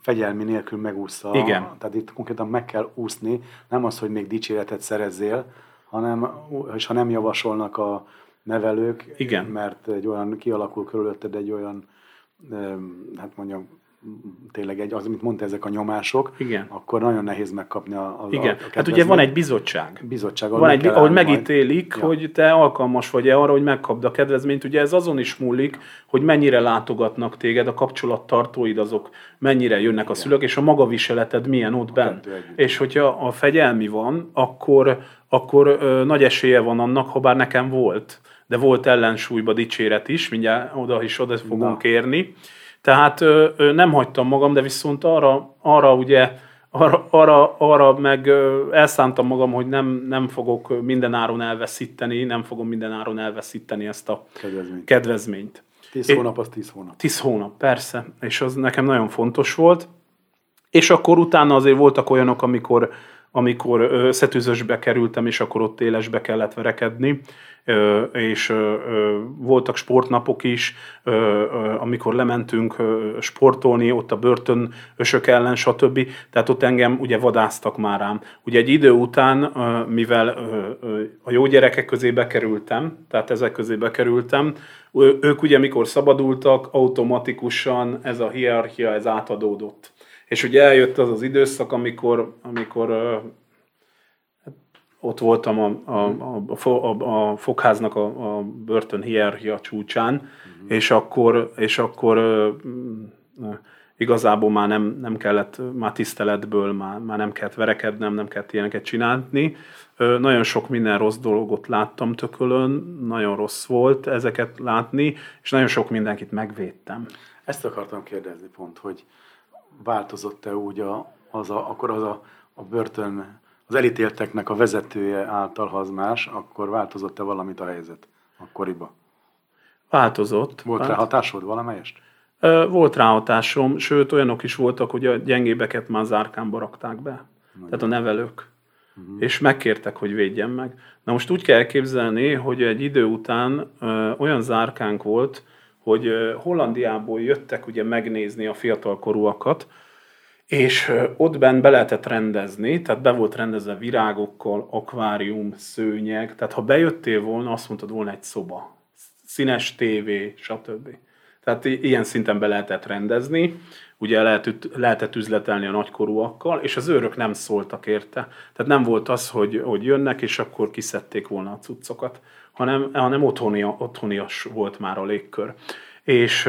fegyelmi nélkül megúszza. Igen. Tehát itt konkrétan meg kell úszni, nem az, hogy még dicséretet szerezzél, hanem, és ha nem javasolnak a nevelők, Igen. mert egy olyan kialakul körülötted egy olyan, hát mondjam, tényleg egy, az, amit mondta, ezek a nyomások, Igen. akkor nagyon nehéz megkapni a, a Igen, a hát ugye van egy bizottság. bizottság, Van egy, ahogy majd. megítélik, Ja. hogy te alkalmas vagy-e arra, hogy megkapd a kedvezményt. Ugye ez azon is múlik, hogy mennyire látogatnak téged, a kapcsolattartóid azok mennyire jönnek a szülők, és a magaviseleted milyen ott együtt. És hogyha a fegyelmi van, akkor, akkor ö, nagy esélye van annak, ha bár nekem volt, de volt ellensúlyba dicséret is, mindjárt oda is oda fogunk Na. érni. Tehát ö, ö, nem hagytam magam, de viszont arra, arra ugye arra, arra, arra meg ö, elszántam magam, hogy nem, nem fogok minden áron elveszíteni, nem fogom minden áron elveszíteni ezt a Kedvezményt. kedvezményt. Tíz hónap az tíz hónap. Tíz hónap, persze, és az nekem nagyon fontos volt. És akkor utána azért voltak olyanok, amikor, amikor összetűzösbe kerültem, és akkor ott élesbe kellett verekedni, és voltak sportnapok is, amikor lementünk sportolni, ott a börtönösök ellen, stb. Tehát ott engem ugye vadáztak már rám. Ugye egy idő után, mivel a jó gyerekek közé bekerültem, tehát ezek közé bekerültem, ők ugye mikor szabadultak, automatikusan ez a hierarchia, ez átadódott. És ugye eljött az az időszak, amikor, amikor ott voltam a, a, a, a, a, fogháznak a, a börtön hierarchia csúcsán, és akkor, és akkor igazából már nem, nem kellett, már tiszteletből már, már nem kellett verekednem, nem kellett ilyeneket csinálni. Nagyon sok minden rossz dolgot láttam tökölön, nagyon rossz volt ezeket látni, és nagyon sok mindenkit megvédtem. Ezt akartam kérdezni pont, hogy változott-e úgy a, az a, akkor az a, a börtön, az elítélteknek a vezetője által, ha az más, akkor változott-e valamit a helyzet akkoriban? Változott. Volt rá Vált- hatásod valamelyest? Volt ráhatásom, sőt olyanok is voltak, hogy a gyengébeket már zárkánba rakták be. Tehát a nevelők. Uh-huh. És megkértek, hogy védjem meg. Na most úgy kell elképzelni, hogy egy idő után ö, olyan zárkánk volt, hogy ö, Hollandiából jöttek ugye megnézni a fiatalkorúakat, és ott benn be lehetett rendezni, tehát be volt rendezve virágokkal, akvárium, szőnyeg, tehát ha bejöttél volna, azt mondtad volna egy szoba, színes tévé, stb. Tehát ilyen szinten be lehetett rendezni, ugye lehetett, lehetett üzletelni a nagykorúakkal, és az őrök nem szóltak érte. Tehát nem volt az, hogy, hogy jönnek, és akkor kiszedték volna a cuccokat, hanem, hanem otthoni, otthonias volt már a légkör. És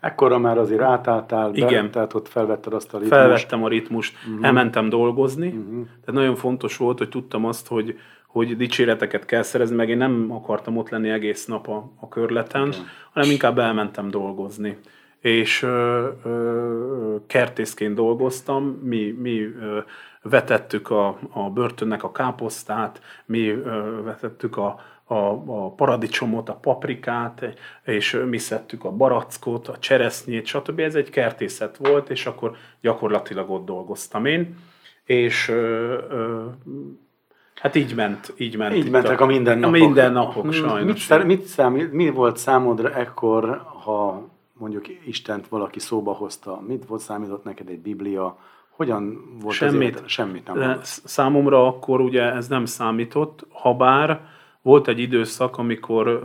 Ekkora már azért átálltál, be, Igen. tehát ott felvetted azt a ritmust. felvettem a ritmust, uh-huh. elmentem dolgozni, uh-huh. tehát nagyon fontos volt, hogy tudtam azt, hogy, hogy dicséreteket kell szerezni, meg én nem akartam ott lenni egész nap a, a körleten, okay. hanem inkább elmentem dolgozni. És ö, ö, kertészként dolgoztam, mi, mi ö, vetettük a, a börtönnek a káposztát, mi ö, vetettük a, a, a paradicsomot, a paprikát, és mi szedtük a barackot, a cseresznyét, stb. Ez egy kertészet volt, és akkor gyakorlatilag ott dolgoztam én. És ö, ö, Hát így ment, így ment. Így mentek a, a mindennapok. A mindennapok, sajnos. Mit, mit számít, mi volt számodra ekkor, ha mondjuk Istent valaki szóba hozta? Mit volt számított neked egy Biblia? Hogyan volt Semmit. Ez Semmit nem volt. Számomra akkor ugye ez nem számított, ha bár volt egy időszak, amikor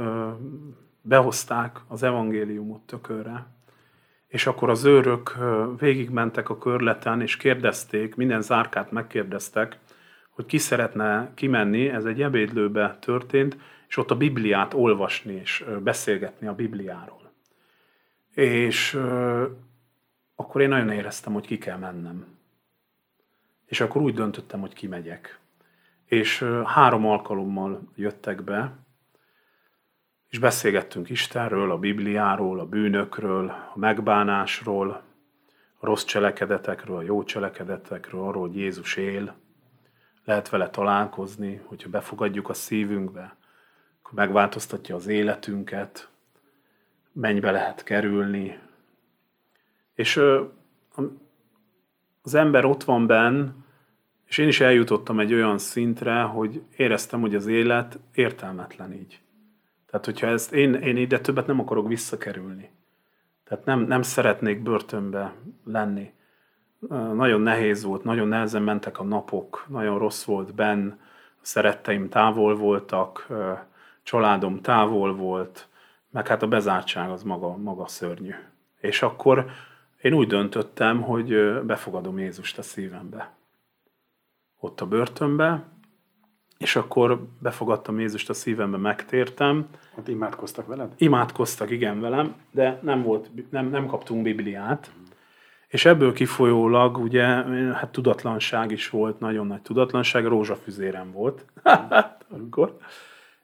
behozták az evangéliumot tökörre, és akkor az őrök végigmentek a körleten, és kérdezték, minden zárkát megkérdeztek, hogy ki szeretne kimenni, ez egy ebédlőbe történt, és ott a Bibliát olvasni és beszélgetni a Bibliáról. És akkor én nagyon éreztem, hogy ki kell mennem. És akkor úgy döntöttem, hogy kimegyek. És három alkalommal jöttek be, és beszélgettünk Istenről, a Bibliáról, a bűnökről, a megbánásról, a rossz cselekedetekről, a jó cselekedetekről, arról, hogy Jézus él, lehet vele találkozni, hogyha befogadjuk a szívünkbe, akkor megváltoztatja az életünket, mennybe lehet kerülni. És az ember ott van benn, és én is eljutottam egy olyan szintre, hogy éreztem, hogy az élet értelmetlen így. Tehát, hogyha ezt, én, én ide többet nem akarok visszakerülni. Tehát nem, nem szeretnék börtönbe lenni nagyon nehéz volt, nagyon nehezen mentek a napok, nagyon rossz volt benn, szeretteim távol voltak, családom távol volt, meg hát a bezártság az maga, maga szörnyű. És akkor én úgy döntöttem, hogy befogadom Jézust a szívembe. Ott a börtönbe, és akkor befogadtam Jézust a szívembe, megtértem. Ott imádkoztak veled? Imádkoztak, igen, velem, de nem, volt, nem, nem kaptunk Bibliát. És ebből kifolyólag ugye, hát tudatlanság is volt, nagyon nagy tudatlanság, rózsafüzérem volt [laughs] akkor.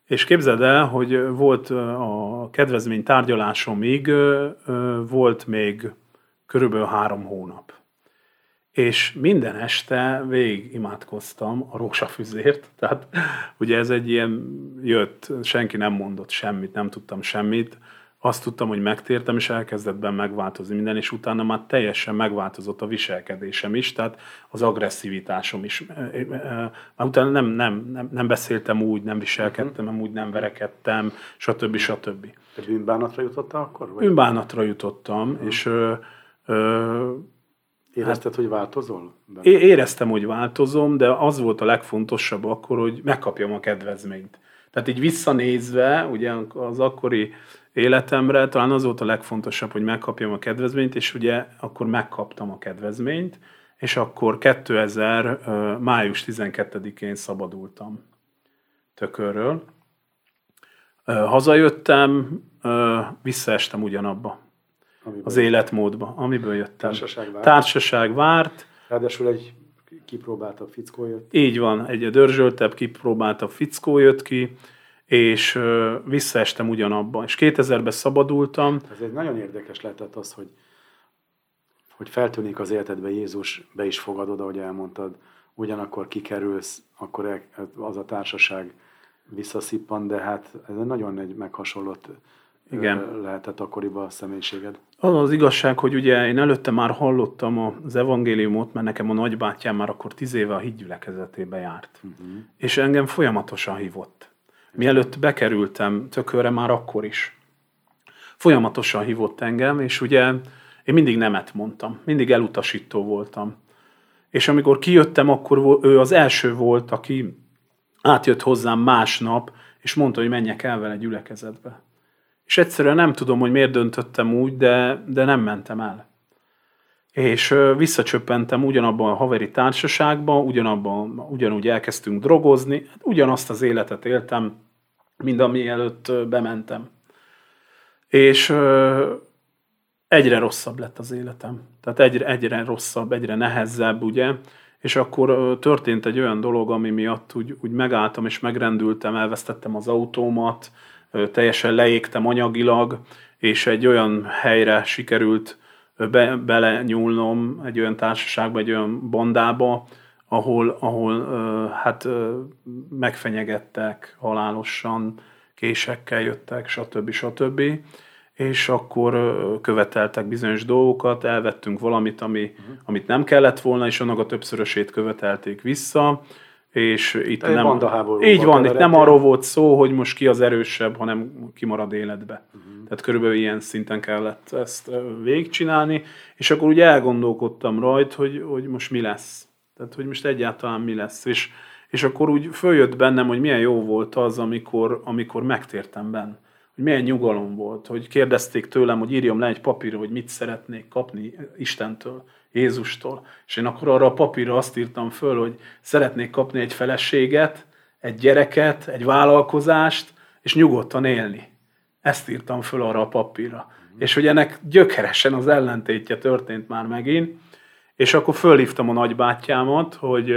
És képzeld el, hogy volt a kedvezmény tárgyalásomig, volt még körülbelül három hónap. És minden este végig imádkoztam a rózsafüzért, [laughs] tehát ugye ez egy ilyen jött, senki nem mondott semmit, nem tudtam semmit, azt tudtam, hogy megtértem, és elkezdett benn megváltozni minden, és utána már teljesen megváltozott a viselkedésem is, tehát az agresszivitásom is. Már utána nem, nem, nem, nem beszéltem úgy, nem viselkedtem, nem úgy nem verekedtem, stb. stb. Te bűnbánatra jutottál akkor? Vagy? Bűnbánatra jutottam, uh-huh. és ö, ö, Érezted, hát, hogy változol? Benne? Éreztem, hogy változom, de az volt a legfontosabb akkor, hogy megkapjam a kedvezményt. Tehát így visszanézve, ugye az akkori életemre, talán az volt a legfontosabb, hogy megkapjam a kedvezményt, és ugye akkor megkaptam a kedvezményt, és akkor 2000. május 12-én szabadultam tökörről. Hazajöttem, visszaestem ugyanabba amiből az életmódba, amiből jöttem. Társaság várt. Társaság várt. Ráadásul egy kipróbáltabb fickó jött. Így van, egy dörzsöltebb, kipróbáltabb fickó jött ki, és visszaestem ugyanabban. És 2000-ben szabadultam. Ez egy nagyon érdekes lehetett az, hogy, hogy feltűnik az életedbe Jézus, be is fogadod, ahogy elmondtad, ugyanakkor kikerülsz, akkor az a társaság visszaszippan, de hát ez nagyon egy meghasonlott Igen. lehetett akkoriban a személyiséged. Az az igazság, hogy ugye én előtte már hallottam az evangéliumot, mert nekem a nagybátyám már akkor tíz éve a hídgyülekezetébe járt. Uh-huh. És engem folyamatosan hívott. Mielőtt bekerültem tökörre már akkor is. Folyamatosan hívott engem, és ugye én mindig nemet mondtam, mindig elutasító voltam. És amikor kijöttem, akkor ő az első volt, aki átjött hozzám másnap, és mondta, hogy menjek el vele gyülekezetbe. És egyszerűen nem tudom, hogy miért döntöttem úgy, de, de nem mentem el. És visszacsöppentem ugyanabban a haveri társaságban, ugyanabban, ugyanúgy elkezdtünk drogozni, hát ugyanazt az életet éltem, mint ami előtt bementem. És egyre rosszabb lett az életem. Tehát egyre, egyre rosszabb, egyre nehezebb, ugye, és akkor történt egy olyan dolog, ami miatt úgy, úgy megálltam és megrendültem, elvesztettem az autómat, teljesen leégtem anyagilag, és egy olyan helyre sikerült be, belenyúlnom, egy olyan társaságba, egy olyan bandába, ahol, ahol hát megfenyegettek halálosan, késekkel jöttek, stb. stb. És akkor követeltek bizonyos dolgokat, elvettünk valamit, ami, uh-huh. amit nem kellett volna, és annak a többszörösét követelték vissza, és itt Egy nem... Így van, itt nem arról volt szó, hogy most ki az erősebb, hanem ki marad életbe. Uh-huh. Tehát körülbelül ilyen szinten kellett ezt végigcsinálni, és akkor úgy elgondolkodtam rajta, hogy, hogy most mi lesz. Tehát, hogy most egyáltalán mi lesz. És, és akkor úgy följött bennem, hogy milyen jó volt az, amikor, amikor megtértem benne. Hogy milyen nyugalom volt, hogy kérdezték tőlem, hogy írjam le egy papírra, hogy mit szeretnék kapni Istentől, Jézustól. És én akkor arra a papírra azt írtam föl, hogy szeretnék kapni egy feleséget, egy gyereket, egy vállalkozást, és nyugodtan élni. Ezt írtam föl arra a papírra. Mm. És hogy ennek gyökeresen az ellentétje történt már megint, és akkor fölhívtam a nagybátyámat, hogy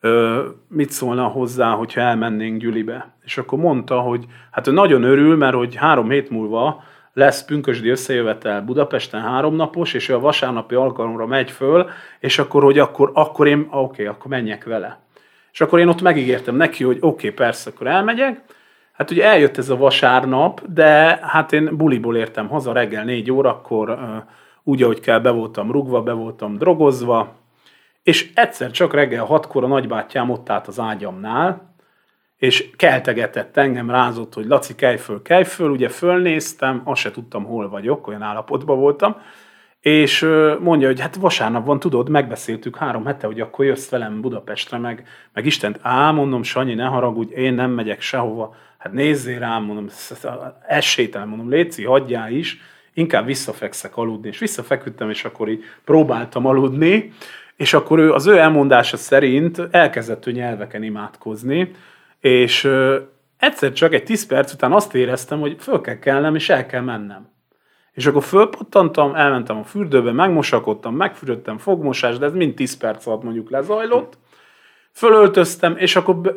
ö, mit szólna hozzá, hogyha elmennénk Gyülibe. És akkor mondta, hogy hát ő nagyon örül, mert hogy három hét múlva lesz pünkösdi összejövetel Budapesten háromnapos, és ő a vasárnapi alkalomra megy föl, és akkor, hogy akkor, akkor én, oké, okay, akkor menjek vele. És akkor én ott megígértem neki, hogy oké, okay, persze, akkor elmegyek. Hát ugye eljött ez a vasárnap, de hát én buliból értem haza reggel négy órakor, úgy, ahogy kell, be voltam rugva, be voltam drogozva, és egyszer csak reggel hatkor a nagybátyám ott állt az ágyamnál, és keltegetett engem, rázott, hogy Laci, kelj föl, kelj föl, ugye fölnéztem, azt se tudtam, hol vagyok, olyan állapotban voltam, és mondja, hogy hát vasárnap van, tudod, megbeszéltük három hete, hogy akkor jössz velem Budapestre, meg, meg Istent, á, mondom, Sanyi, ne haragudj, én nem megyek sehova, hát nézzél rám, mondom, esélytelen, mondom, Léci, hagyjál is, inkább visszafekszek aludni, és visszafeküdtem, és akkor így próbáltam aludni, és akkor ő, az ő elmondása szerint elkezdett ő nyelveken imádkozni, és ö, egyszer csak egy 10 perc után azt éreztem, hogy föl kell kelnem, és el kell mennem. És akkor fölpottantam, elmentem a fürdőbe, megmosakodtam, megfürödtem, fogmosás, de ez mind 10 perc alatt mondjuk lezajlott. Fölöltöztem, és akkor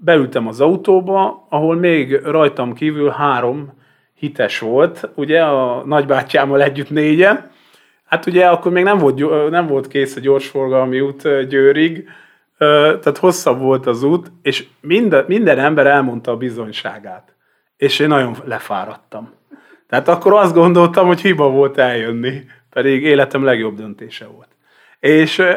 beültem az autóba, ahol még rajtam kívül három hites volt, ugye a nagybátyámmal együtt négyen. Hát ugye akkor még nem volt, nem volt kész a gyorsforgalmi út Győrig, tehát hosszabb volt az út, és minden, minden ember elmondta a bizonyságát. És én nagyon lefáradtam. Tehát akkor azt gondoltam, hogy hiba volt eljönni, pedig életem legjobb döntése volt. És ö,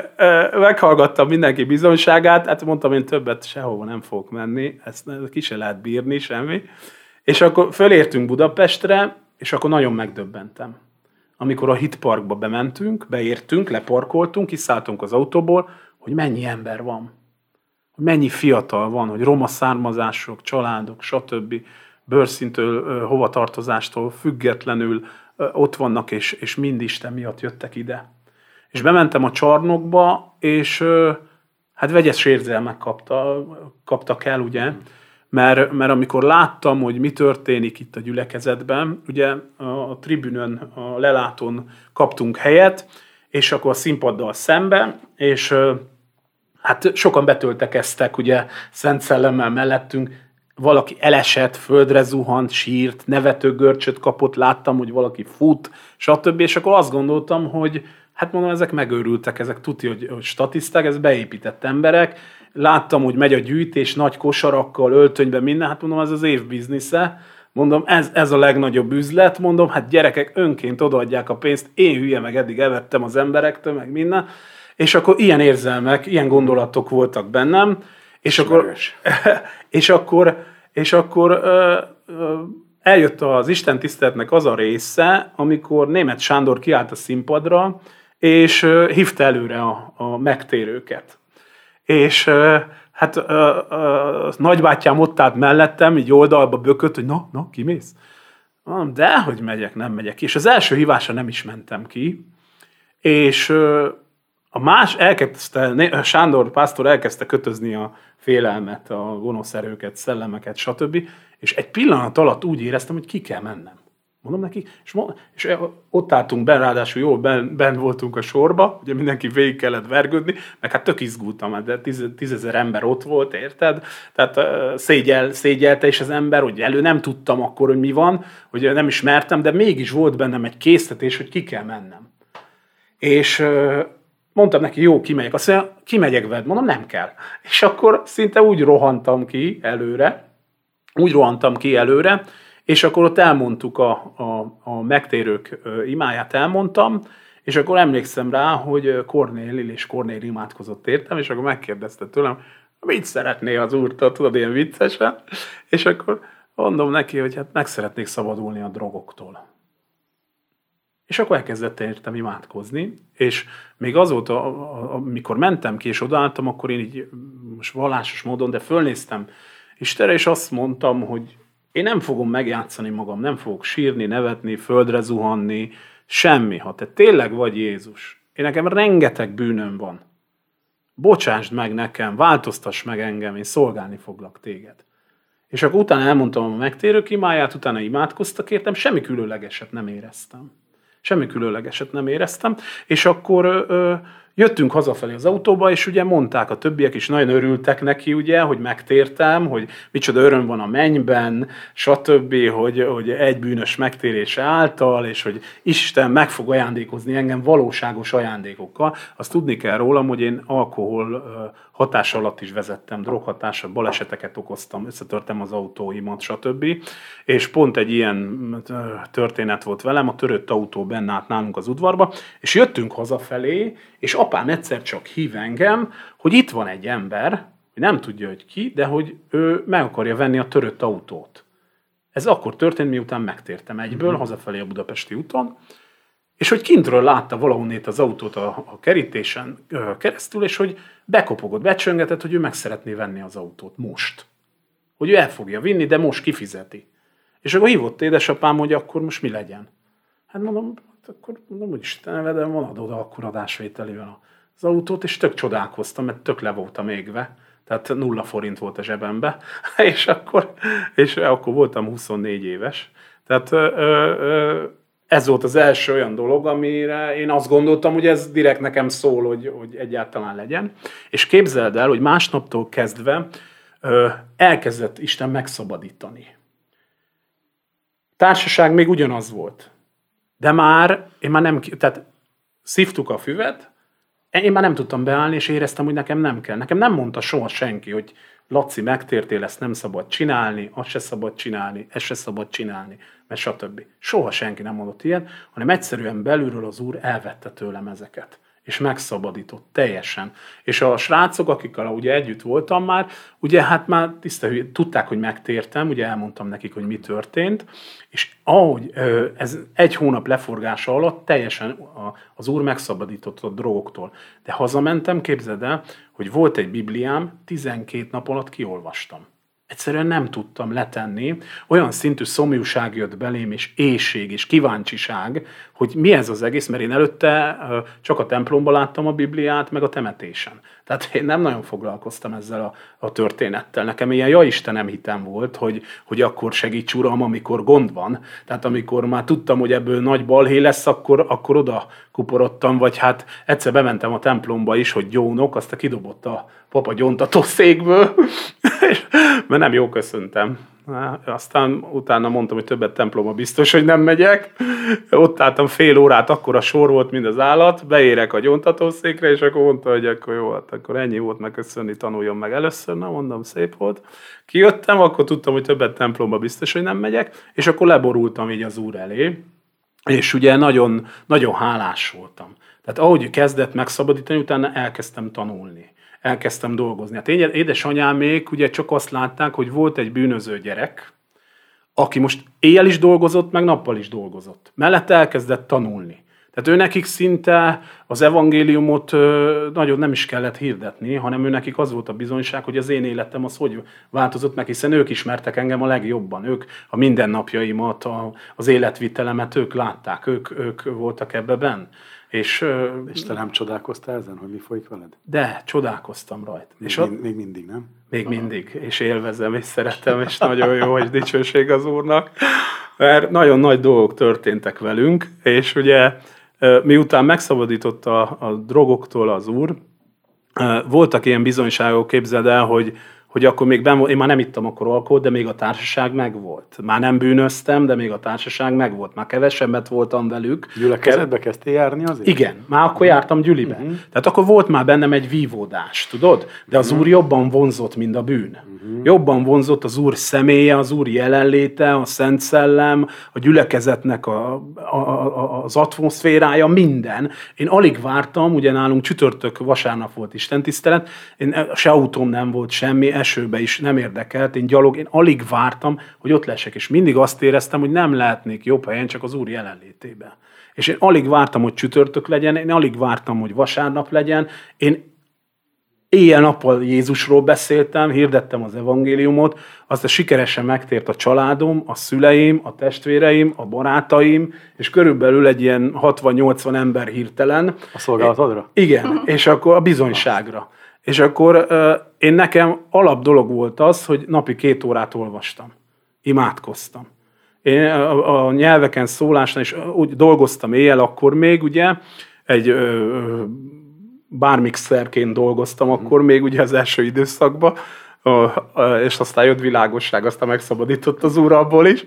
meghallgattam mindenki bizonyságát, hát mondtam, én többet sehova nem fogok menni, ezt ki se lehet bírni, semmi. És akkor fölértünk Budapestre, és akkor nagyon megdöbbentem. Amikor a hitparkba bementünk, beértünk, leparkoltunk, kiszálltunk az autóból, hogy mennyi ember van. Hogy mennyi fiatal van, hogy roma származások, családok, stb. bőrszintől, hovatartozástól függetlenül ott vannak, és, és mind Isten miatt jöttek ide. És bementem a csarnokba, és hát vegyes érzelmek kapta, kaptak el, ugye, mert, mert amikor láttam, hogy mi történik itt a gyülekezetben, ugye a tribünön, a lelátón kaptunk helyet, és akkor a színpaddal szembe, és hát sokan betöltekeztek, ugye Szent Szellemmel mellettünk, valaki elesett, földre zuhant, sírt, nevető görcsöt kapott, láttam, hogy valaki fut, stb. És akkor azt gondoltam, hogy hát mondom, ezek megőrültek, ezek tudja, hogy, hogy statiszták, ez beépített emberek, láttam, hogy megy a gyűjtés nagy kosarakkal, öltönyben, minden, hát mondom, ez az év biznisze, mondom, ez, ez a legnagyobb üzlet, mondom, hát gyerekek önként odaadják a pénzt, én hülye meg eddig evettem az emberektől, meg minden, és akkor ilyen érzelmek, ilyen gondolatok voltak bennem, és akkor, [laughs] és akkor, és akkor ö, ö, eljött az Isten tiszteletnek az a része, amikor német Sándor kiállt a színpadra, és ö, hívta előre a, a megtérőket és hát a, a, a nagybátyám ott állt mellettem, így oldalba bökött, hogy na, na, kimész? Mondom, de hogy megyek, nem megyek. És az első hívásra nem is mentem ki, és a más elkezdte, Sándor pásztor elkezdte kötözni a félelmet, a gonosz erőket, szellemeket, stb. És egy pillanat alatt úgy éreztem, hogy ki kell mennem. Mondom neki, és, és ott álltunk ben, ráadásul jól ben, ben voltunk a sorba, ugye mindenki végig kellett vergődni, meg hát tök izgultam, de tíz, tízezer ember ott volt, érted? Tehát szégyel, szégyelte is az ember, hogy elő nem tudtam akkor, hogy mi van, hogy nem ismertem, de mégis volt bennem egy késztetés, hogy ki kell mennem. És mondtam neki, jó, kimegyek. Azt mondja, kimegyek veled. Mondom, nem kell. És akkor szinte úgy rohantam ki előre, úgy rohantam ki előre, és akkor ott elmondtuk a, a, a megtérők imáját, elmondtam, és akkor emlékszem rá, hogy Kornél és Kornél imádkozott értem, és akkor megkérdezte tőlem, mit szeretné az úrtól, tudod, ilyen viccesen, és akkor mondom neki, hogy hát meg szeretnék szabadulni a drogoktól. És akkor elkezdett értem imádkozni, és még azóta, amikor mentem ki és odaálltam, akkor én így most vallásos módon, de fölnéztem Istenre, és azt mondtam, hogy én nem fogom megjátszani magam, nem fogok sírni, nevetni, földre zuhanni, semmi. Ha te tényleg vagy Jézus, én nekem rengeteg bűnöm van. Bocsásd meg nekem, változtass meg engem, én szolgálni foglak téged. És akkor utána elmondtam a megtérők imáját, utána imádkoztak értem, semmi különlegeset nem éreztem. Semmi különlegeset nem éreztem, és akkor ö, jöttünk hazafelé az autóba, és ugye mondták a többiek is, nagyon örültek neki, ugye, hogy megtértem, hogy micsoda öröm van a mennyben, stb., hogy, hogy egy bűnös megtérése által, és hogy Isten meg fog ajándékozni engem valóságos ajándékokkal. Azt tudni kell rólam, hogy én alkohol hatás alatt is vezettem, droghatással, baleseteket okoztam, összetörtem az autóimat, stb. És pont egy ilyen történet volt velem, a törött autó benne állt nálunk az udvarba, és jöttünk hazafelé, és apám egyszer csak hív engem, hogy itt van egy ember, nem tudja, hogy ki, de hogy ő meg akarja venni a törött autót. Ez akkor történt, miután megtértem egyből, mm-hmm. hazafelé a Budapesti úton, és hogy kintről látta valahonnét az autót a, a kerítésen keresztül, és hogy bekopogott, becsöngetett, hogy ő meg szeretné venni az autót most. Hogy ő el fogja vinni, de most kifizeti. És akkor hívott édesapám, hogy akkor most mi legyen. Hát mondom, hát akkor mondom, hogy Isten nevedem, van adod akkor adásvételével az autót, és tök csodálkoztam, mert tök le voltam égve. Tehát nulla forint volt a zsebembe, [laughs] és akkor, és akkor voltam 24 éves. Tehát ö, ö, ez volt az első olyan dolog, amire én azt gondoltam, hogy ez direkt nekem szól, hogy, hogy egyáltalán legyen. És képzeld el, hogy másnaptól kezdve ö, elkezdett Isten megszabadítani. Társaság még ugyanaz volt. De már, én már nem, tehát szívtuk a füvet, én már nem tudtam beállni, és éreztem, hogy nekem nem kell. Nekem nem mondta soha senki, hogy Laci, megtértél, ezt nem szabad csinálni, azt se szabad csinálni, ezt se szabad csinálni, mert stb. Soha senki nem mondott ilyen, hanem egyszerűen belülről az úr elvette tőlem ezeket és megszabadított teljesen. És a srácok, akikkel ugye együtt voltam már, ugye hát már tiszta, tudták, hogy megtértem, ugye elmondtam nekik, hogy mi történt, és ahogy ez egy hónap leforgása alatt teljesen az úr megszabadított a drogoktól. De hazamentem, képzeld el, hogy volt egy Bibliám, 12 nap alatt kiolvastam. Egyszerűen nem tudtam letenni. Olyan szintű szomjúság jött belém, és éjség, és kíváncsiság, hogy mi ez az egész, mert én előtte csak a templomban láttam a Bibliát, meg a temetésen. Tehát én nem nagyon foglalkoztam ezzel a, a történettel. Nekem ilyen ja Istenem hitem volt, hogy, hogy akkor segíts Uram, amikor gond van. Tehát amikor már tudtam, hogy ebből nagy balhé lesz, akkor, akkor oda kuporodtam, vagy hát egyszer bementem a templomba is, hogy gyónok, azt a kidobott a papa gyontató székből, [laughs] mert nem jó köszöntem. Aztán utána mondtam, hogy többet templomba biztos, hogy nem megyek. Ott álltam fél órát, akkor a sor volt, mint az állat, beérek a gyontatószékre, és akkor mondta, hogy akkor jó, hát akkor ennyi volt megköszönni, tanuljon meg először, na mondom, szép volt. Kijöttem, akkor tudtam, hogy többet templomba biztos, hogy nem megyek, és akkor leborultam így az úr elé, és ugye nagyon, nagyon hálás voltam. Tehát ahogy kezdett megszabadítani, utána elkezdtem tanulni elkezdtem dolgozni. Hát én, édesanyám még ugye csak azt látták, hogy volt egy bűnöző gyerek, aki most éjjel is dolgozott, meg nappal is dolgozott. Mellette elkezdett tanulni. Tehát ő nekik szinte az evangéliumot nagyon nem is kellett hirdetni, hanem ő nekik az volt a bizonyság, hogy az én életem az hogy változott meg, hiszen ők ismertek engem a legjobban. Ők a mindennapjaimat, az életvitelemet ők látták, ők, ők voltak ebbe benn. És, és te nem csodálkoztál ezen, hogy mi folyik veled? De, csodálkoztam rajta. Még, és ott, még mindig, nem? Még mindig, és élvezem, és szeretem, és nagyon jó, hogy dicsőség az Úrnak. mert nagyon nagy dolgok történtek velünk, és ugye miután megszabadította a drogoktól az úr, voltak ilyen bizonyságok, képzeld el, hogy hogy akkor még ben, én már nem ittam akkor alkoholt, de még a társaság megvolt. Már nem bűnöztem, de még a társaság megvolt. Már kevesebbet voltam velük. Gyülekezetbe kezdtél járni azért? Igen, már akkor jártam gyülibe. Uh-huh. Tehát akkor volt már bennem egy vívódás, tudod? De az uh-huh. úr jobban vonzott, mint a bűn. Uh-huh. Jobban vonzott az úr személye, az úr jelenléte, a Szent Szellem, a gyülekezetnek a, a, a, az atmoszférája, minden. Én alig vártam, ugye nálunk csütörtök, vasárnap volt istentisztelet, én se autóm nem volt semmi, esőbe is nem érdekelt, én gyalog, én alig vártam, hogy ott lesek, és mindig azt éreztem, hogy nem lehetnék jobb helyen, csak az Úr jelenlétébe. És én alig vártam, hogy csütörtök legyen, én alig vártam, hogy vasárnap legyen, én éjjel-nappal Jézusról beszéltem, hirdettem az evangéliumot, a sikeresen megtért a családom, a szüleim, a testvéreim, a barátaim, és körülbelül egy ilyen 60-80 ember hirtelen. A szolgálatodra? Igen, és akkor a bizonyságra. És akkor én nekem alap dolog volt az, hogy napi két órát olvastam. Imádkoztam. Én a, a nyelveken szólásnál is úgy dolgoztam éjjel akkor még, ugye, egy ö, bármixerként dolgoztam akkor még ugye az első időszakban, és aztán jött világosság, aztán megszabadított az úr abból is.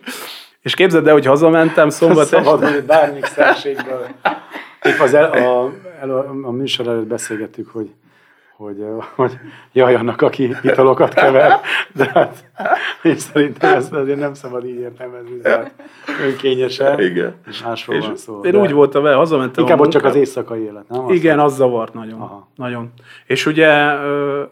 És képzeld el, hogy hazamentem szombat este. Szabad, bármixerségből. Épp az el, a, el, a, a műsor előtt beszélgettük, hogy hogy, [laughs] hogy jaj, annak, aki italokat kever, de hát én szerintem ezt azért nem szabad így értelmezni, de önkényesen, Igen. és másról és van szó. Én de úgy voltam vele, hazamentem Inkább ott csak az éjszakai élet, nem? Igen, az zavart nagyon. Aha. nagyon. És ugye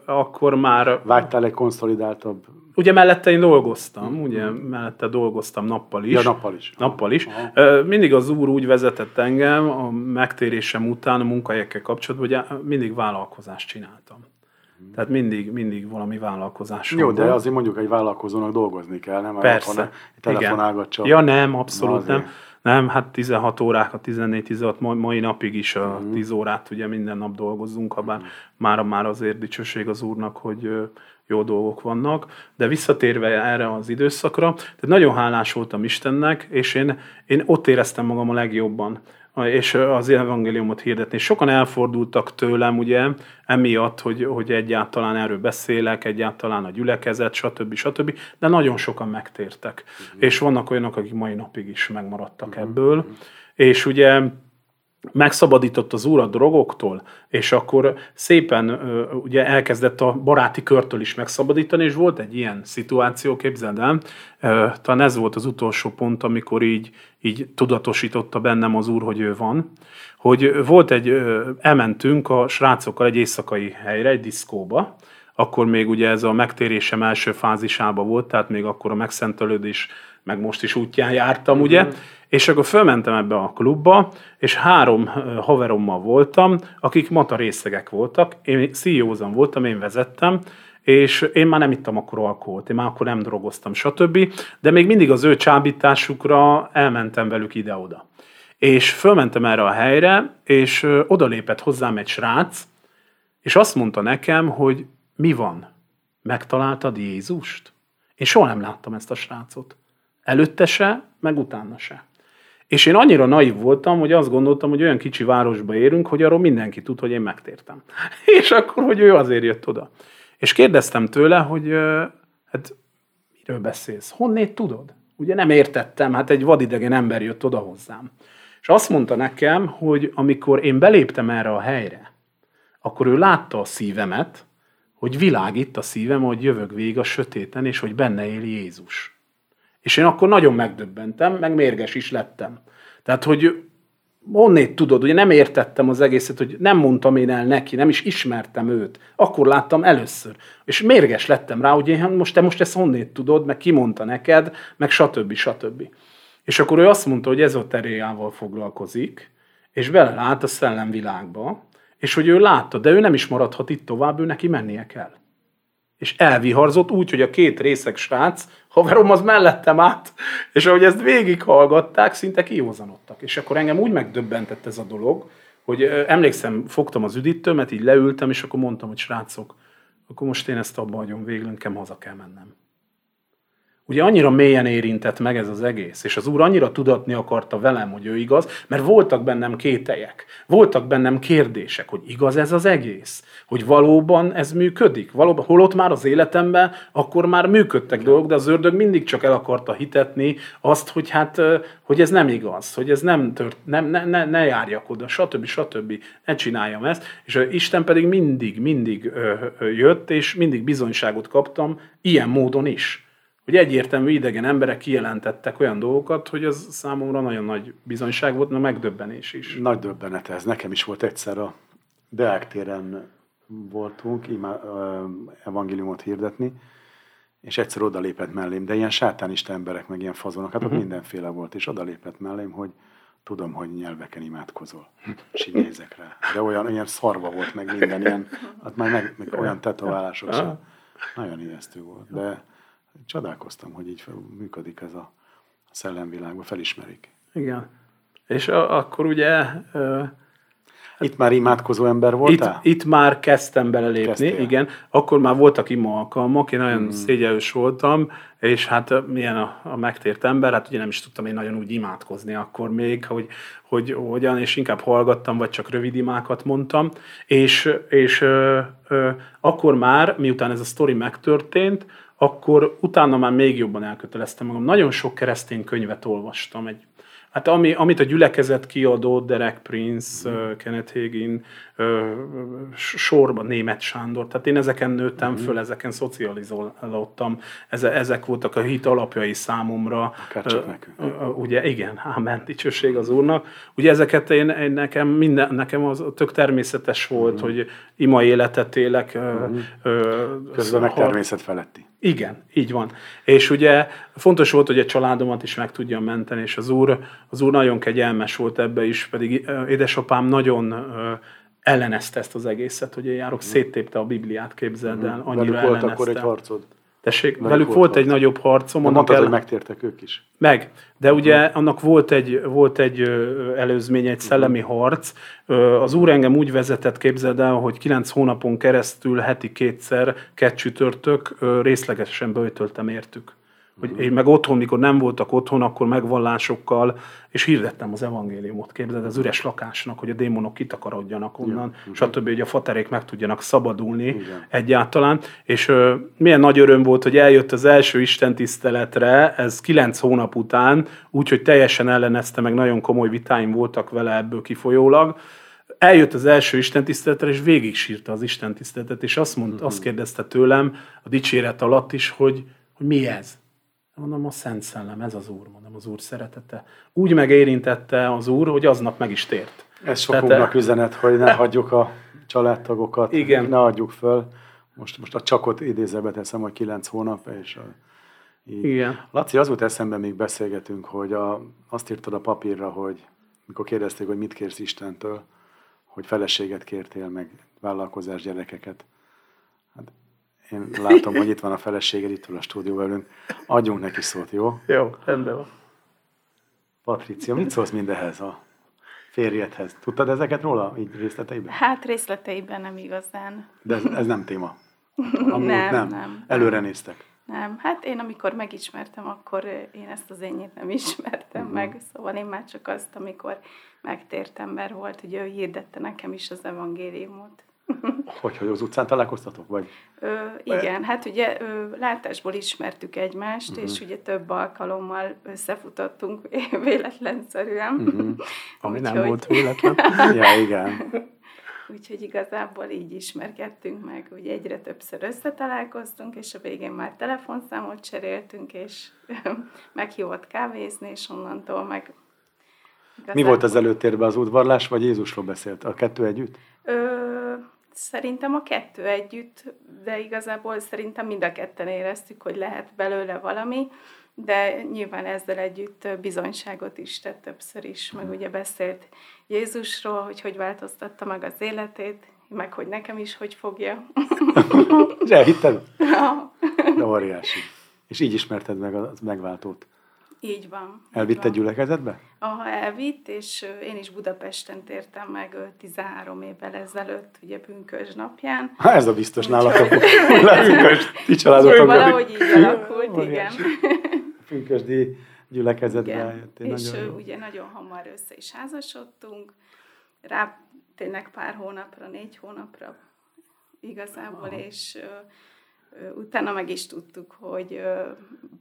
akkor már... Vágytál egy konszolidáltabb Ugye mellette én dolgoztam, mm. ugye mellette dolgoztam nappal is. Ja, nappal is. Nappal is. Aha. Mindig az úr úgy vezetett engem a megtérésem után a munkahelyekkel kapcsolatban, hogy mindig vállalkozást csináltam. Mm. Tehát mindig, mindig valami vállalkozás. Jó, de azért mondjuk egy vállalkozónak dolgozni kell, nem? Persze. Telefonálgatja. Ja, nem, abszolút nem. Nem, hát 16 órákat, 14-16, mai napig is a 10 mm. órát ugye minden nap dolgozunk, ha bár mm. már, már azért dicsőség az úrnak, hogy jó dolgok vannak, de visszatérve erre az időszakra, tehát nagyon hálás voltam Istennek, és én, én ott éreztem magam a legjobban és az evangéliumot hirdetni. Sokan elfordultak tőlem, ugye, emiatt, hogy, hogy egyáltalán erről beszélek, egyáltalán a gyülekezet, stb. stb. De nagyon sokan megtértek. Uh-huh. És vannak olyanok, akik mai napig is megmaradtak uh-huh. ebből. És ugye megszabadított az úr a drogoktól, és akkor szépen ugye elkezdett a baráti körtől is megszabadítani, és volt egy ilyen szituáció, képzeld el, talán ez volt az utolsó pont, amikor így, így tudatosította bennem az úr, hogy ő van, hogy volt egy, elmentünk a srácokkal egy éjszakai helyre, egy diszkóba, akkor még ugye ez a megtérésem első fázisába volt, tehát még akkor a megszentelődés, meg most is útján jártam, ugye, mm-hmm és akkor fölmentem ebbe a klubba, és három haverommal voltam, akik mata részegek voltak. Én ceo voltam, én vezettem, és én már nem ittam akkor alkoholt, én már akkor nem drogoztam, stb. De még mindig az ő csábításukra elmentem velük ide-oda. És fölmentem erre a helyre, és odalépett hozzám egy srác, és azt mondta nekem, hogy mi van? Megtaláltad Jézust? Én soha nem láttam ezt a srácot. Előtte se, meg utána se. És én annyira naív voltam, hogy azt gondoltam, hogy olyan kicsi városba érünk, hogy arról mindenki tud, hogy én megtértem. [laughs] És akkor, hogy ő azért jött oda. És kérdeztem tőle, hogy hát miről beszélsz? Honnét tudod? Ugye nem értettem, hát egy vadidegen ember jött oda hozzám. És azt mondta nekem, hogy amikor én beléptem erre a helyre, akkor ő látta a szívemet, hogy világít a szívem, hogy jövök végig a sötéten, és hogy benne él Jézus. És én akkor nagyon megdöbbentem, meg mérges is lettem. Tehát, hogy onnét tudod, ugye nem értettem az egészet, hogy nem mondtam én el neki, nem is ismertem őt. Akkor láttam először. És mérges lettem rá, hogy én, most te most ezt honnét tudod, meg ki mondta neked, meg stb. stb. És akkor ő azt mondta, hogy ezoteriával foglalkozik, és belelát a szellemvilágba, és hogy ő látta, de ő nem is maradhat itt tovább, ő neki mennie kell és elviharzott úgy, hogy a két részek srác, haverom az mellettem át, és ahogy ezt végighallgatták, szinte kiózanodtak. És akkor engem úgy megdöbbentett ez a dolog, hogy emlékszem, fogtam az üdítőmet, így leültem, és akkor mondtam, hogy srácok, akkor most én ezt abba hagyom végül, nekem haza kell mennem. Ugye annyira mélyen érintett meg ez az egész, és az úr annyira tudatni akarta velem, hogy ő igaz, mert voltak bennem kételyek, voltak bennem kérdések, hogy igaz ez az egész, hogy valóban ez működik, valóban, holott már az életemben akkor már működtek dolgok, de az ördög mindig csak el akarta hitetni azt, hogy hát, hogy ez nem igaz, hogy ez nem tört, nem, ne, ne, ne járjak oda, stb. stb. Ne csináljam ezt, és Isten pedig mindig, mindig jött, és mindig bizonyságot kaptam ilyen módon is hogy egyértelmű idegen emberek kijelentettek olyan dolgokat, hogy ez számomra nagyon nagy bizonyság volt, na megdöbbenés is. Nagy döbbenet ez. Nekem is volt egyszer a Deák téren voltunk imá, evangéliumot hirdetni, és egyszer odalépett mellém, de ilyen sátánista emberek, meg ilyen fazonok, hát uh-huh. mindenféle volt, és odalépett mellém, hogy tudom, hogy nyelveken imádkozol. És így nézek rá. De olyan, ilyen szarva volt, meg minden ilyen, hát már meg, meg olyan tetoválások sem. Nagyon ijesztő volt. De csodálkoztam, hogy így működik ez a szellemvilágban, felismerik. Igen. És a, akkor ugye... Itt már imádkozó ember voltál? Itt, itt már kezdtem belelépni, Kezdtél. igen. Akkor már voltak ima alkalmak, én nagyon mm. szégyelős voltam, és hát milyen a, a megtért ember, hát ugye nem is tudtam én nagyon úgy imádkozni akkor még, hogy, hogy hogyan, és inkább hallgattam, vagy csak rövid imákat mondtam, és, és ö, ö, akkor már, miután ez a sztori megtörtént, akkor utána már még jobban elköteleztem magam. Nagyon sok keresztény könyvet olvastam, egy Hát ami, amit a gyülekezet kiadott, Derek Prince, uh, Kenneth Hagin, sorban Német Sándor, tehát én ezeken nőttem uh-huh. föl, ezeken szocializálódtam, Eze, ezek voltak a hit alapjai számomra. uh, Uh, ugye, igen, ámen, dicsőség az Úrnak. Ugye ezeket én, én nekem, minden, nekem az tök természetes volt, uh-huh. hogy ima életet élek. Uh-huh. Uh, Közben meg természet feletti. Igen, így van. És ugye fontos volt, hogy a családomat is meg tudjam menteni, és az úr, az úr nagyon kegyelmes volt ebbe is, pedig édesapám nagyon ellenezte ezt az egészet, hogy én járok, széttépte a Bibliát, képzeld el, annyira Velük volt ellenezte. akkor egy harcod? Tessék, velük, velük volt, volt egy nagyobb harcom. De mondtad, el... hogy megtértek ők is. Meg, de ugye annak volt egy, volt egy előzmény, egy szellemi harc. Az úr engem úgy vezetett, képzeld el, hogy kilenc hónapon keresztül heti kétszer, kettőtörtök részlegesen beütöltem értük. Hogy én meg otthon, mikor nem voltak otthon, akkor megvallásokkal, és hirdettem az evangéliumot, képzeld, az üres lakásnak, hogy a démonok kitakarodjanak onnan, ja, stb., hogy a faterék meg tudjanak szabadulni igen. egyáltalán. És ö, milyen nagy öröm volt, hogy eljött az első istentiszteletre, ez kilenc hónap után, úgyhogy teljesen ellenezte, meg nagyon komoly vitáim voltak vele ebből kifolyólag, eljött az első istentiszteletre, és végig sírta az istentiszteletet, és azt, mondta, azt kérdezte tőlem a dicséret alatt is, hogy, hogy mi ez? Mondom, a Szent Szellem, ez az Úr, mondom, az Úr szeretete. Úgy megérintette az Úr, hogy aznap meg is tért. Ez sokunknak Tehát, üzenet, hogy ne [laughs] hagyjuk a családtagokat, igen. ne adjuk föl. Most, most a csakot idézőbe teszem, hogy kilenc hónap, és a, így. Igen. Laci, az volt eszembe, még beszélgetünk, hogy a, azt írtad a papírra, hogy mikor kérdezték, hogy mit kérsz Istentől, hogy feleséget kértél, meg vállalkozás gyerekeket. Hát én látom, hogy itt van a feleséged, itt van a stúdió velünk. Adjunk neki szót, jó? Jó, rendben van. Patricia, mit szólsz mindehez a férjedhez? Tudtad ezeket róla, így részleteiben? Hát részleteiben nem igazán. De ez, ez nem téma? [laughs] nem, nem, nem. Előre néztek? Nem, hát én amikor megismertem, akkor én ezt az énnyit nem ismertem uh-huh. meg, szóval én már csak azt, amikor megtért ember volt, hogy ő hirdette nekem is az evangéliumot. Hogy, hogy az utcán találkoztatok, vagy? Ö, igen, hát ugye ö, látásból ismertük egymást, uh-huh. és ugye több alkalommal összefutottunk [laughs] véletlenszerűen. Uh-huh. [laughs] Ami nem volt véletlen. [laughs] ja, igen. Úgyhogy igazából így ismerkedtünk meg, ugye egyre többször összetalálkoztunk, és a végén már telefonszámot cseréltünk, és meghívott kávézni, és onnantól meg... Igazából... Mi volt az előtérben, az udvarlás, vagy Jézusról beszélt? A kettő együtt? Ö, szerintem a kettő együtt, de igazából szerintem mind a ketten éreztük, hogy lehet belőle valami, de nyilván ezzel együtt bizonyságot is tett többször is, meg ugye beszélt Jézusról, hogy hogy változtatta meg az életét, meg hogy nekem is hogy fogja. [laughs] És elhitted? Ja. De óriási. És így ismerted meg a megváltót. Így van. Elvitt egy gyülekezetbe? Aha, elvitt, és én is Budapesten tértem meg 13 évvel ezelőtt, ugye Pünkös napján. Ha ez a biztos nálatok, [laughs] [laughs] pünkös, ti családotok. Valahogy így [laughs] alakult, igen. pünkösdi gyülekezetbe eljöttél. És Nagyon ugye nagyon hamar össze is házasodtunk, rá tényleg pár hónapra, négy hónapra igazából, és ö, ö, utána meg is tudtuk, hogy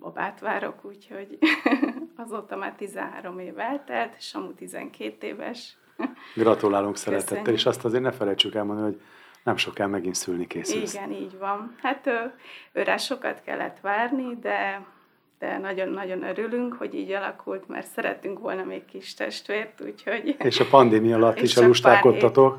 babát várok, úgyhogy [laughs] azóta már 13 év eltelt, Samu 12 éves. Gratulálunk [laughs] szeretettel, Köszönjük. és azt azért ne felejtsük elmondani, hogy nem soká megint szülni készülsz. Igen, így van. Hát őre sokat kellett várni, de de nagyon-nagyon örülünk, hogy így alakult, mert szeretünk volna még kis testvért, úgyhogy [laughs] És a pandémia alatt is elustálkodtatok,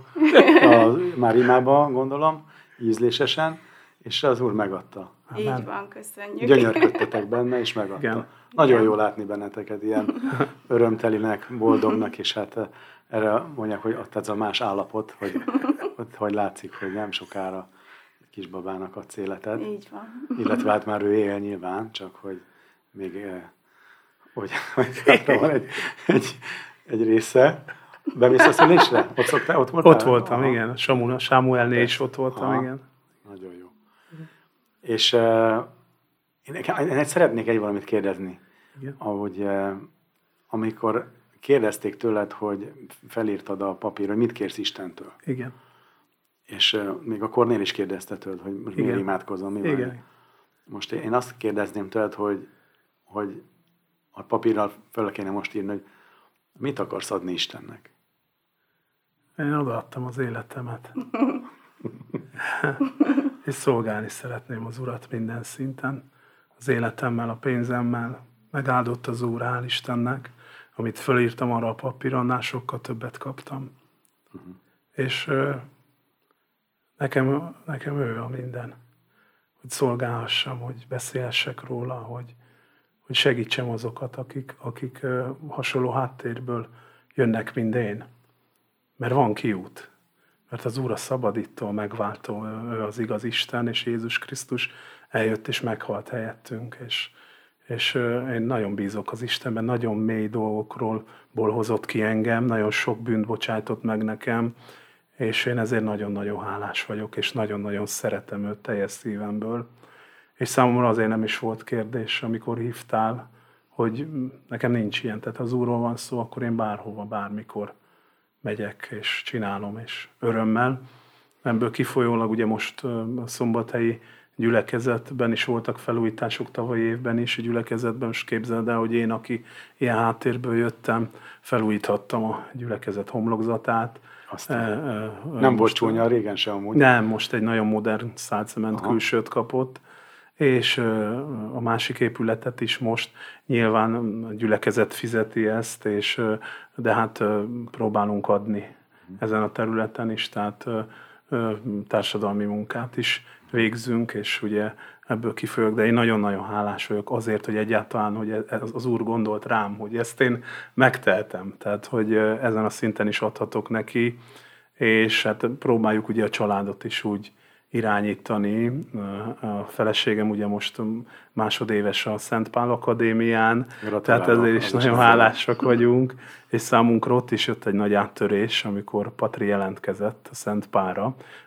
a, már imába gondolom, ízlésesen, és az Úr megadta. így van, köszönjük. Gyönyörködtetek benne, és megadta. Igen. Nagyon Igen. jó látni benneteket ilyen örömtelinek, boldognak, és hát eh, erre mondják, hogy ott ez a más állapot, hogy, [laughs] hogy, hogy látszik, hogy nem sokára kisbabának adsz életed, Így van. illetve hát már ő él nyilván, csak hogy még eh, hogy, hogy hátra [laughs] van egy, egy, egy része. Bemész a szülésre? Ott, szoktál, ott voltál? Ott voltam, Aha. igen. Samu, Samuelnél is ott voltam, Aha. igen. Nagyon jó. És uh, én, én szeretnék egy valamit kérdezni. Igen. Ahogy uh, amikor kérdezték tőled, hogy felírtad a papír, hogy mit kérsz Istentől. Igen. És uh, még a Kornél is kérdezte tőled, hogy most miért Igen. imádkozom, mi Igen. van. Most én azt kérdezném tőled, hogy, hogy a papírral fel kéne most írni, hogy mit akarsz adni Istennek. Én odaadtam az életemet. [laughs] [laughs] és szolgálni szeretném az Urat minden szinten. Az életemmel, a pénzemmel. Megáldott az Úr, hál' Istennek. Amit fölírtam arra a papíron, annál sokkal többet kaptam. És ö, nekem, nekem ő a minden. Hogy szolgálhassam, hogy beszélhessek róla, hogy, hogy segítsem azokat, akik, akik ö, hasonló háttérből jönnek, mint én. Mert van kiút. Mert az Úr a szabadító, megváltó, ő az igaz Isten, és Jézus Krisztus eljött és meghalt helyettünk, és, és én nagyon bízok az Istenben, nagyon mély dolgokról ból hozott ki engem, nagyon sok bűnt bocsájtott meg nekem, és én ezért nagyon-nagyon hálás vagyok, és nagyon-nagyon szeretem őt teljes szívemből. És számomra azért nem is volt kérdés, amikor hívtál, hogy nekem nincs ilyen, tehát az Úrról van szó, akkor én bárhova, bármikor megyek, és csinálom, és örömmel. Ebből kifolyólag ugye most a szombathelyi gyülekezetben is voltak felújítások tavalyi évben is, a gyülekezetben, most képzeld el, hogy én, aki ilyen háttérből jöttem, felújíthattam a gyülekezet homlokzatát. Aztán ö, ö, nem volt most- csúnya régen sem amúgy. nem, most egy nagyon modern szálcement külsőt kapott, és a másik épületet is most nyilván a gyülekezet fizeti ezt, és, de hát próbálunk adni ezen a területen is, tehát társadalmi munkát is végzünk, és ugye ebből kifolyok, de én nagyon-nagyon hálás vagyok azért, hogy egyáltalán hogy ez- az Úr gondolt rám, hogy ezt én megteltem, tehát hogy ezen a szinten is adhatok neki, és hát próbáljuk ugye a családot is úgy irányítani. A feleségem ugye most másodéves a Szent Pál Akadémián, Gratulálok, tehát ezért is is nagyon nagyon hálásak vagyunk, és számunkra ott is jött egy nagy áttörés, amikor Patri jelentkezett a Szent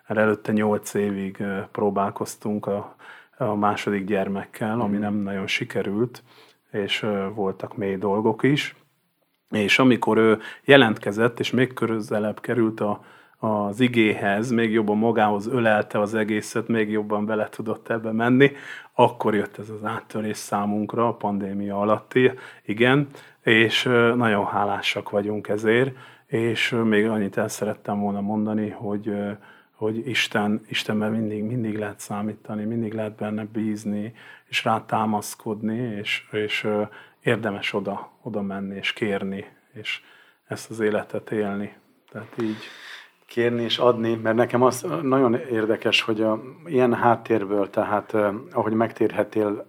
mert előtte nyolc évig próbálkoztunk a, a második gyermekkel, ami nem nagyon sikerült, és voltak mély dolgok is. És amikor ő jelentkezett, és még közelebb került a, az igéhez, még jobban magához ölelte az egészet, még jobban bele tudott ebbe menni, akkor jött ez az áttörés számunkra a pandémia alatti, igen, és nagyon hálásak vagyunk ezért, és még annyit el szerettem volna mondani, hogy, hogy Isten, Istenben mindig, mindig lehet számítani, mindig lehet benne bízni, és rá támaszkodni, és, és érdemes oda, oda menni, és kérni, és ezt az életet élni. Tehát így. Kérni és adni, mert nekem az nagyon érdekes, hogy a, ilyen háttérből, tehát eh, ahogy megtérhetél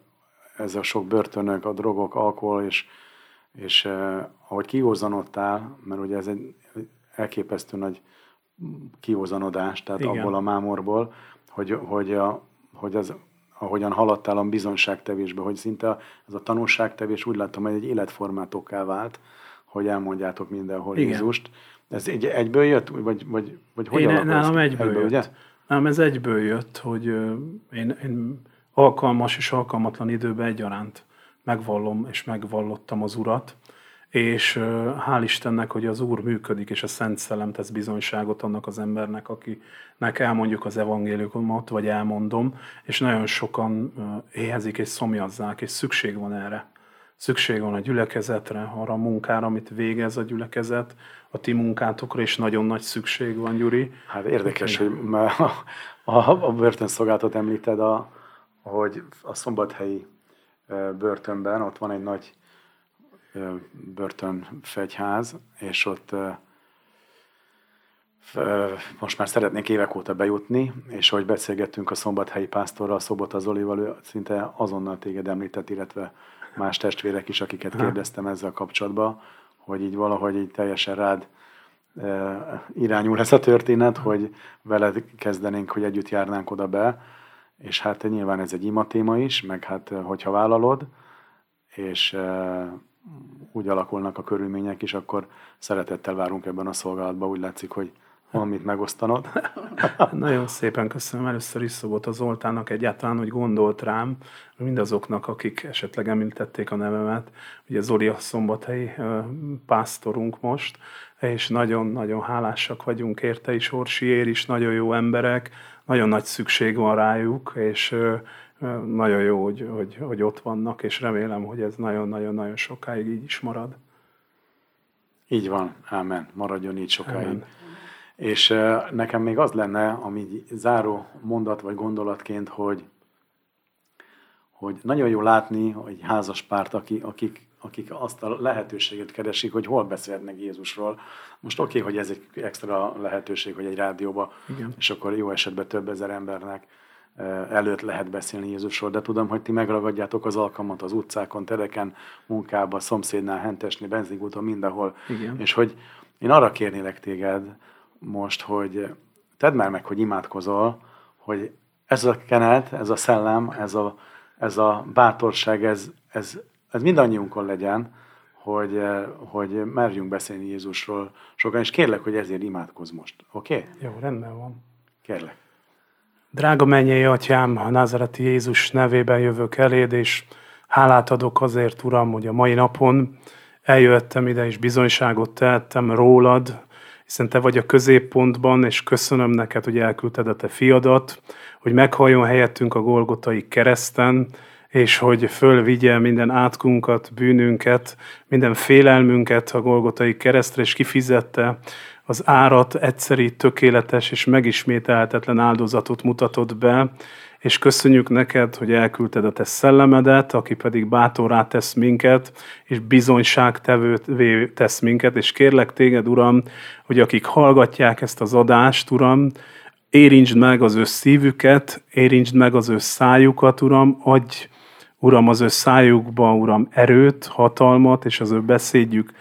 ez a sok börtönök, a drogok, alkohol, és, és ahogy kiózanodtál, mert ugye ez egy elképesztő nagy kiózanodás, tehát Igen. Abból a mámorból, hogy, hogy, a, hogy az, ahogyan haladtál a bizonságtevésbe, hogy szinte ez a tanulságtevés úgy láttam, hogy egy életformátokká vált, hogy elmondjátok mindenhol Igen. Jézust. Ez egy, egyből jött, vagy, vagy, vagy hogy Én, nálam egyből, egyből, jött. ugye? Nálam ez egyből jött, hogy én, én alkalmas és alkalmatlan időben egyaránt megvallom és megvallottam az Urat, és hál' Istennek, hogy az Úr működik, és a Szent Szellem tesz bizonyságot annak az embernek, akinek elmondjuk az evangéliumot, vagy elmondom, és nagyon sokan éhezik és szomjazzák, és szükség van erre. Szükség van a gyülekezetre, arra a munkára, amit végez a gyülekezet, a ti munkátokra, és nagyon nagy szükség van, Gyuri. Hát érdekes, hogy a, a, a börtönszolgáltat említed, a, hogy a szombathelyi börtönben ott van egy nagy börtönfegyház, és ott most már szeretnék évek óta bejutni, és ahogy beszélgettünk a szombathelyi pásztorral, Szobota Zolival, ő szinte azonnal téged említett, illetve más testvérek is, akiket kérdeztem ezzel kapcsolatban, hogy így valahogy így teljesen rád irányul ez a történet, hogy veled kezdenénk, hogy együtt járnánk oda be, és hát nyilván ez egy ima téma is, meg hát hogyha vállalod, és úgy alakulnak a körülmények is, akkor szeretettel várunk ebben a szolgálatban. Úgy látszik, hogy valamit megosztanod. [laughs] Nagyon szépen köszönöm először is Szobot az Zoltának egyáltalán, hogy gondolt rám, mindazoknak, akik esetleg említették a nevemet. Ugye Zoli a szombathelyi pásztorunk most, és nagyon-nagyon hálásak vagyunk érte, és Orsiér is nagyon jó emberek, nagyon nagy szükség van rájuk, és nagyon jó, hogy, hogy, hogy ott vannak, és remélem, hogy ez nagyon-nagyon-nagyon sokáig így is marad. Így van, ámen, maradjon így sokáig. Amen. És nekem még az lenne, ami záró mondat vagy gondolatként, hogy, hogy nagyon jó látni, hogy házas párt, akik, akik, akik azt a lehetőséget keresik, hogy hol beszélnek Jézusról. Most oké, okay, hogy ez egy extra lehetőség, hogy egy rádióba, Igen. és akkor jó esetben több ezer embernek előtt lehet beszélni Jézusról, de tudom, hogy ti megragadjátok az alkalmat az utcákon, tereken, munkába, szomszédnál, hentesni, benzingúton, mindenhol. Igen. És hogy én arra kérnélek téged most, hogy tedd már meg, hogy imádkozol, hogy ez a kenet, ez a szellem, ez a, ez a bátorság, ez, ez, ez mindannyiunkon legyen, hogy, hogy merjünk beszélni Jézusról sokan, és kérlek, hogy ezért imádkozz most. Oké? Okay? Jó, rendben van. Kérlek. Drága mennyei atyám, a Názareti Jézus nevében jövök eléd, és hálát adok azért, Uram, hogy a mai napon eljöttem ide, és bizonyságot tehettem rólad, hiszen te vagy a középpontban, és köszönöm neked, hogy elküldted a te fiadat, hogy meghalljon helyettünk a Golgotai kereszten, és hogy fölvigye minden átkunkat, bűnünket, minden félelmünket a Golgotai keresztre, és kifizette az árat, egyszeri, tökéletes és megismételhetetlen áldozatot mutatott be, és köszönjük neked, hogy elküldted a te szellemedet, aki pedig bátorá tesz minket, és bizonyságtevővé tesz minket, és kérlek téged, Uram, hogy akik hallgatják ezt az adást, Uram, érintsd meg az ő szívüket, érintsd meg az ő szájukat, Uram, adj, Uram, az ő szájukba, Uram, erőt, hatalmat, és az ő beszédjük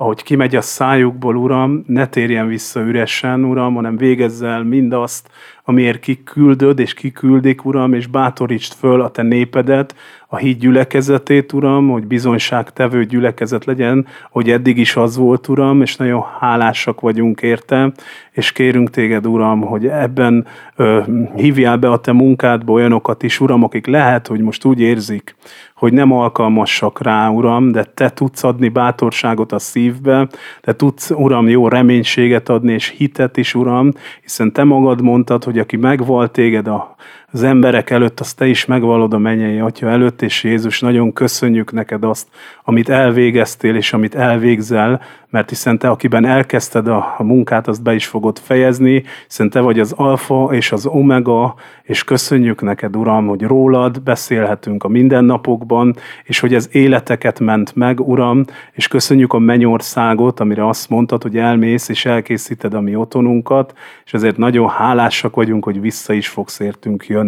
ahogy kimegy a szájukból, Uram, ne térjen vissza üresen, Uram, hanem végezz el mindazt, amiért kiküldöd és kiküldik, Uram, és bátorítsd föl a Te népedet, a híd gyülekezetét, Uram, hogy bizonyságtevő gyülekezet legyen, hogy eddig is az volt, Uram, és nagyon hálásak vagyunk érte, és kérünk Téged, Uram, hogy ebben ö, hívjál be a Te munkádba olyanokat is, Uram, akik lehet, hogy most úgy érzik, hogy nem alkalmasak rá, Uram, de Te tudsz adni bátorságot a szívbe, Te tudsz, Uram, jó reménységet adni, és hitet is, Uram, hiszen Te magad mondtad, hogy aki megval Téged a az emberek előtt, azt te is megvallod a mennyei Atya előtt, és Jézus, nagyon köszönjük neked azt, amit elvégeztél, és amit elvégzel, mert hiszen te, akiben elkezdted a, munkát, azt be is fogod fejezni, hiszen te vagy az alfa és az omega, és köszönjük neked, Uram, hogy rólad beszélhetünk a mindennapokban, és hogy ez életeket ment meg, Uram, és köszönjük a mennyországot, amire azt mondtad, hogy elmész és elkészíted a mi otthonunkat, és ezért nagyon hálásak vagyunk, hogy vissza is fogsz értünk jönni,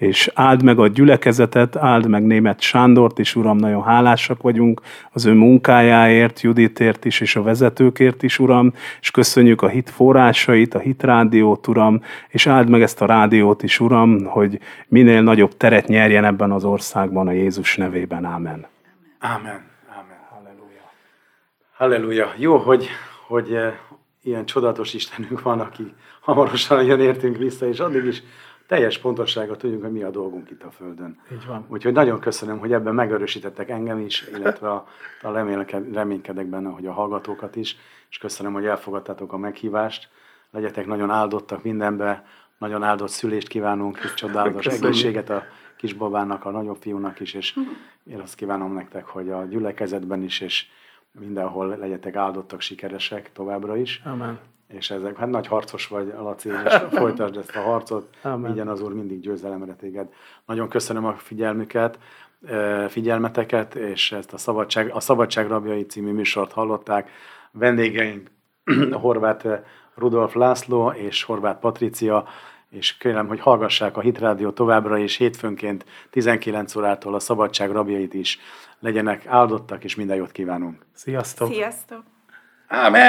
és áld meg a gyülekezetet, áld meg német Sándort is, Uram, nagyon hálásak vagyunk az ő munkájáért, Juditért is, és a vezetőkért is, Uram, és köszönjük a hit forrásait, a hit rádiót, Uram, és áld meg ezt a rádiót is, Uram, hogy minél nagyobb teret nyerjen ebben az országban a Jézus nevében. Ámen. Ámen. Ámen. Halleluja. Halleluja. Jó, hogy, hogy eh, ilyen csodatos Istenünk van, aki hamarosan jön értünk vissza, és addig is teljes pontosságot tudjunk, hogy mi a dolgunk itt a Földön. Így van. Úgyhogy nagyon köszönöm, hogy ebben megerősítettek engem is, illetve a, a reménykedek benne, hogy a hallgatókat is, és köszönöm, hogy elfogadtátok a meghívást. Legyetek nagyon áldottak mindenbe, nagyon áldott szülést kívánunk, és csodálatos egészséget a kisbabának, a nagyobb fiúnak is, és én azt kívánom nektek, hogy a gyülekezetben is, és mindenhol legyetek áldottak, sikeresek továbbra is. Amen. És ezek, hát nagy harcos vagy, Laci, és [laughs] folytasd ezt a harcot, igen az Úr mindig győzelemre téged. Nagyon köszönöm a figyelmüket, figyelmeteket, és ezt a Szabadság, a Szabadság Rabjai című műsort hallották. Vendégeink [clears throat] Horváth Rudolf László és Horváth Patricia, és kérem, hogy hallgassák a Hitrádió továbbra is hétfőnként 19 órától a Szabadság rabjait is legyenek áldottak, és minden jót kívánunk. Sziasztok! Sziasztok! Amen!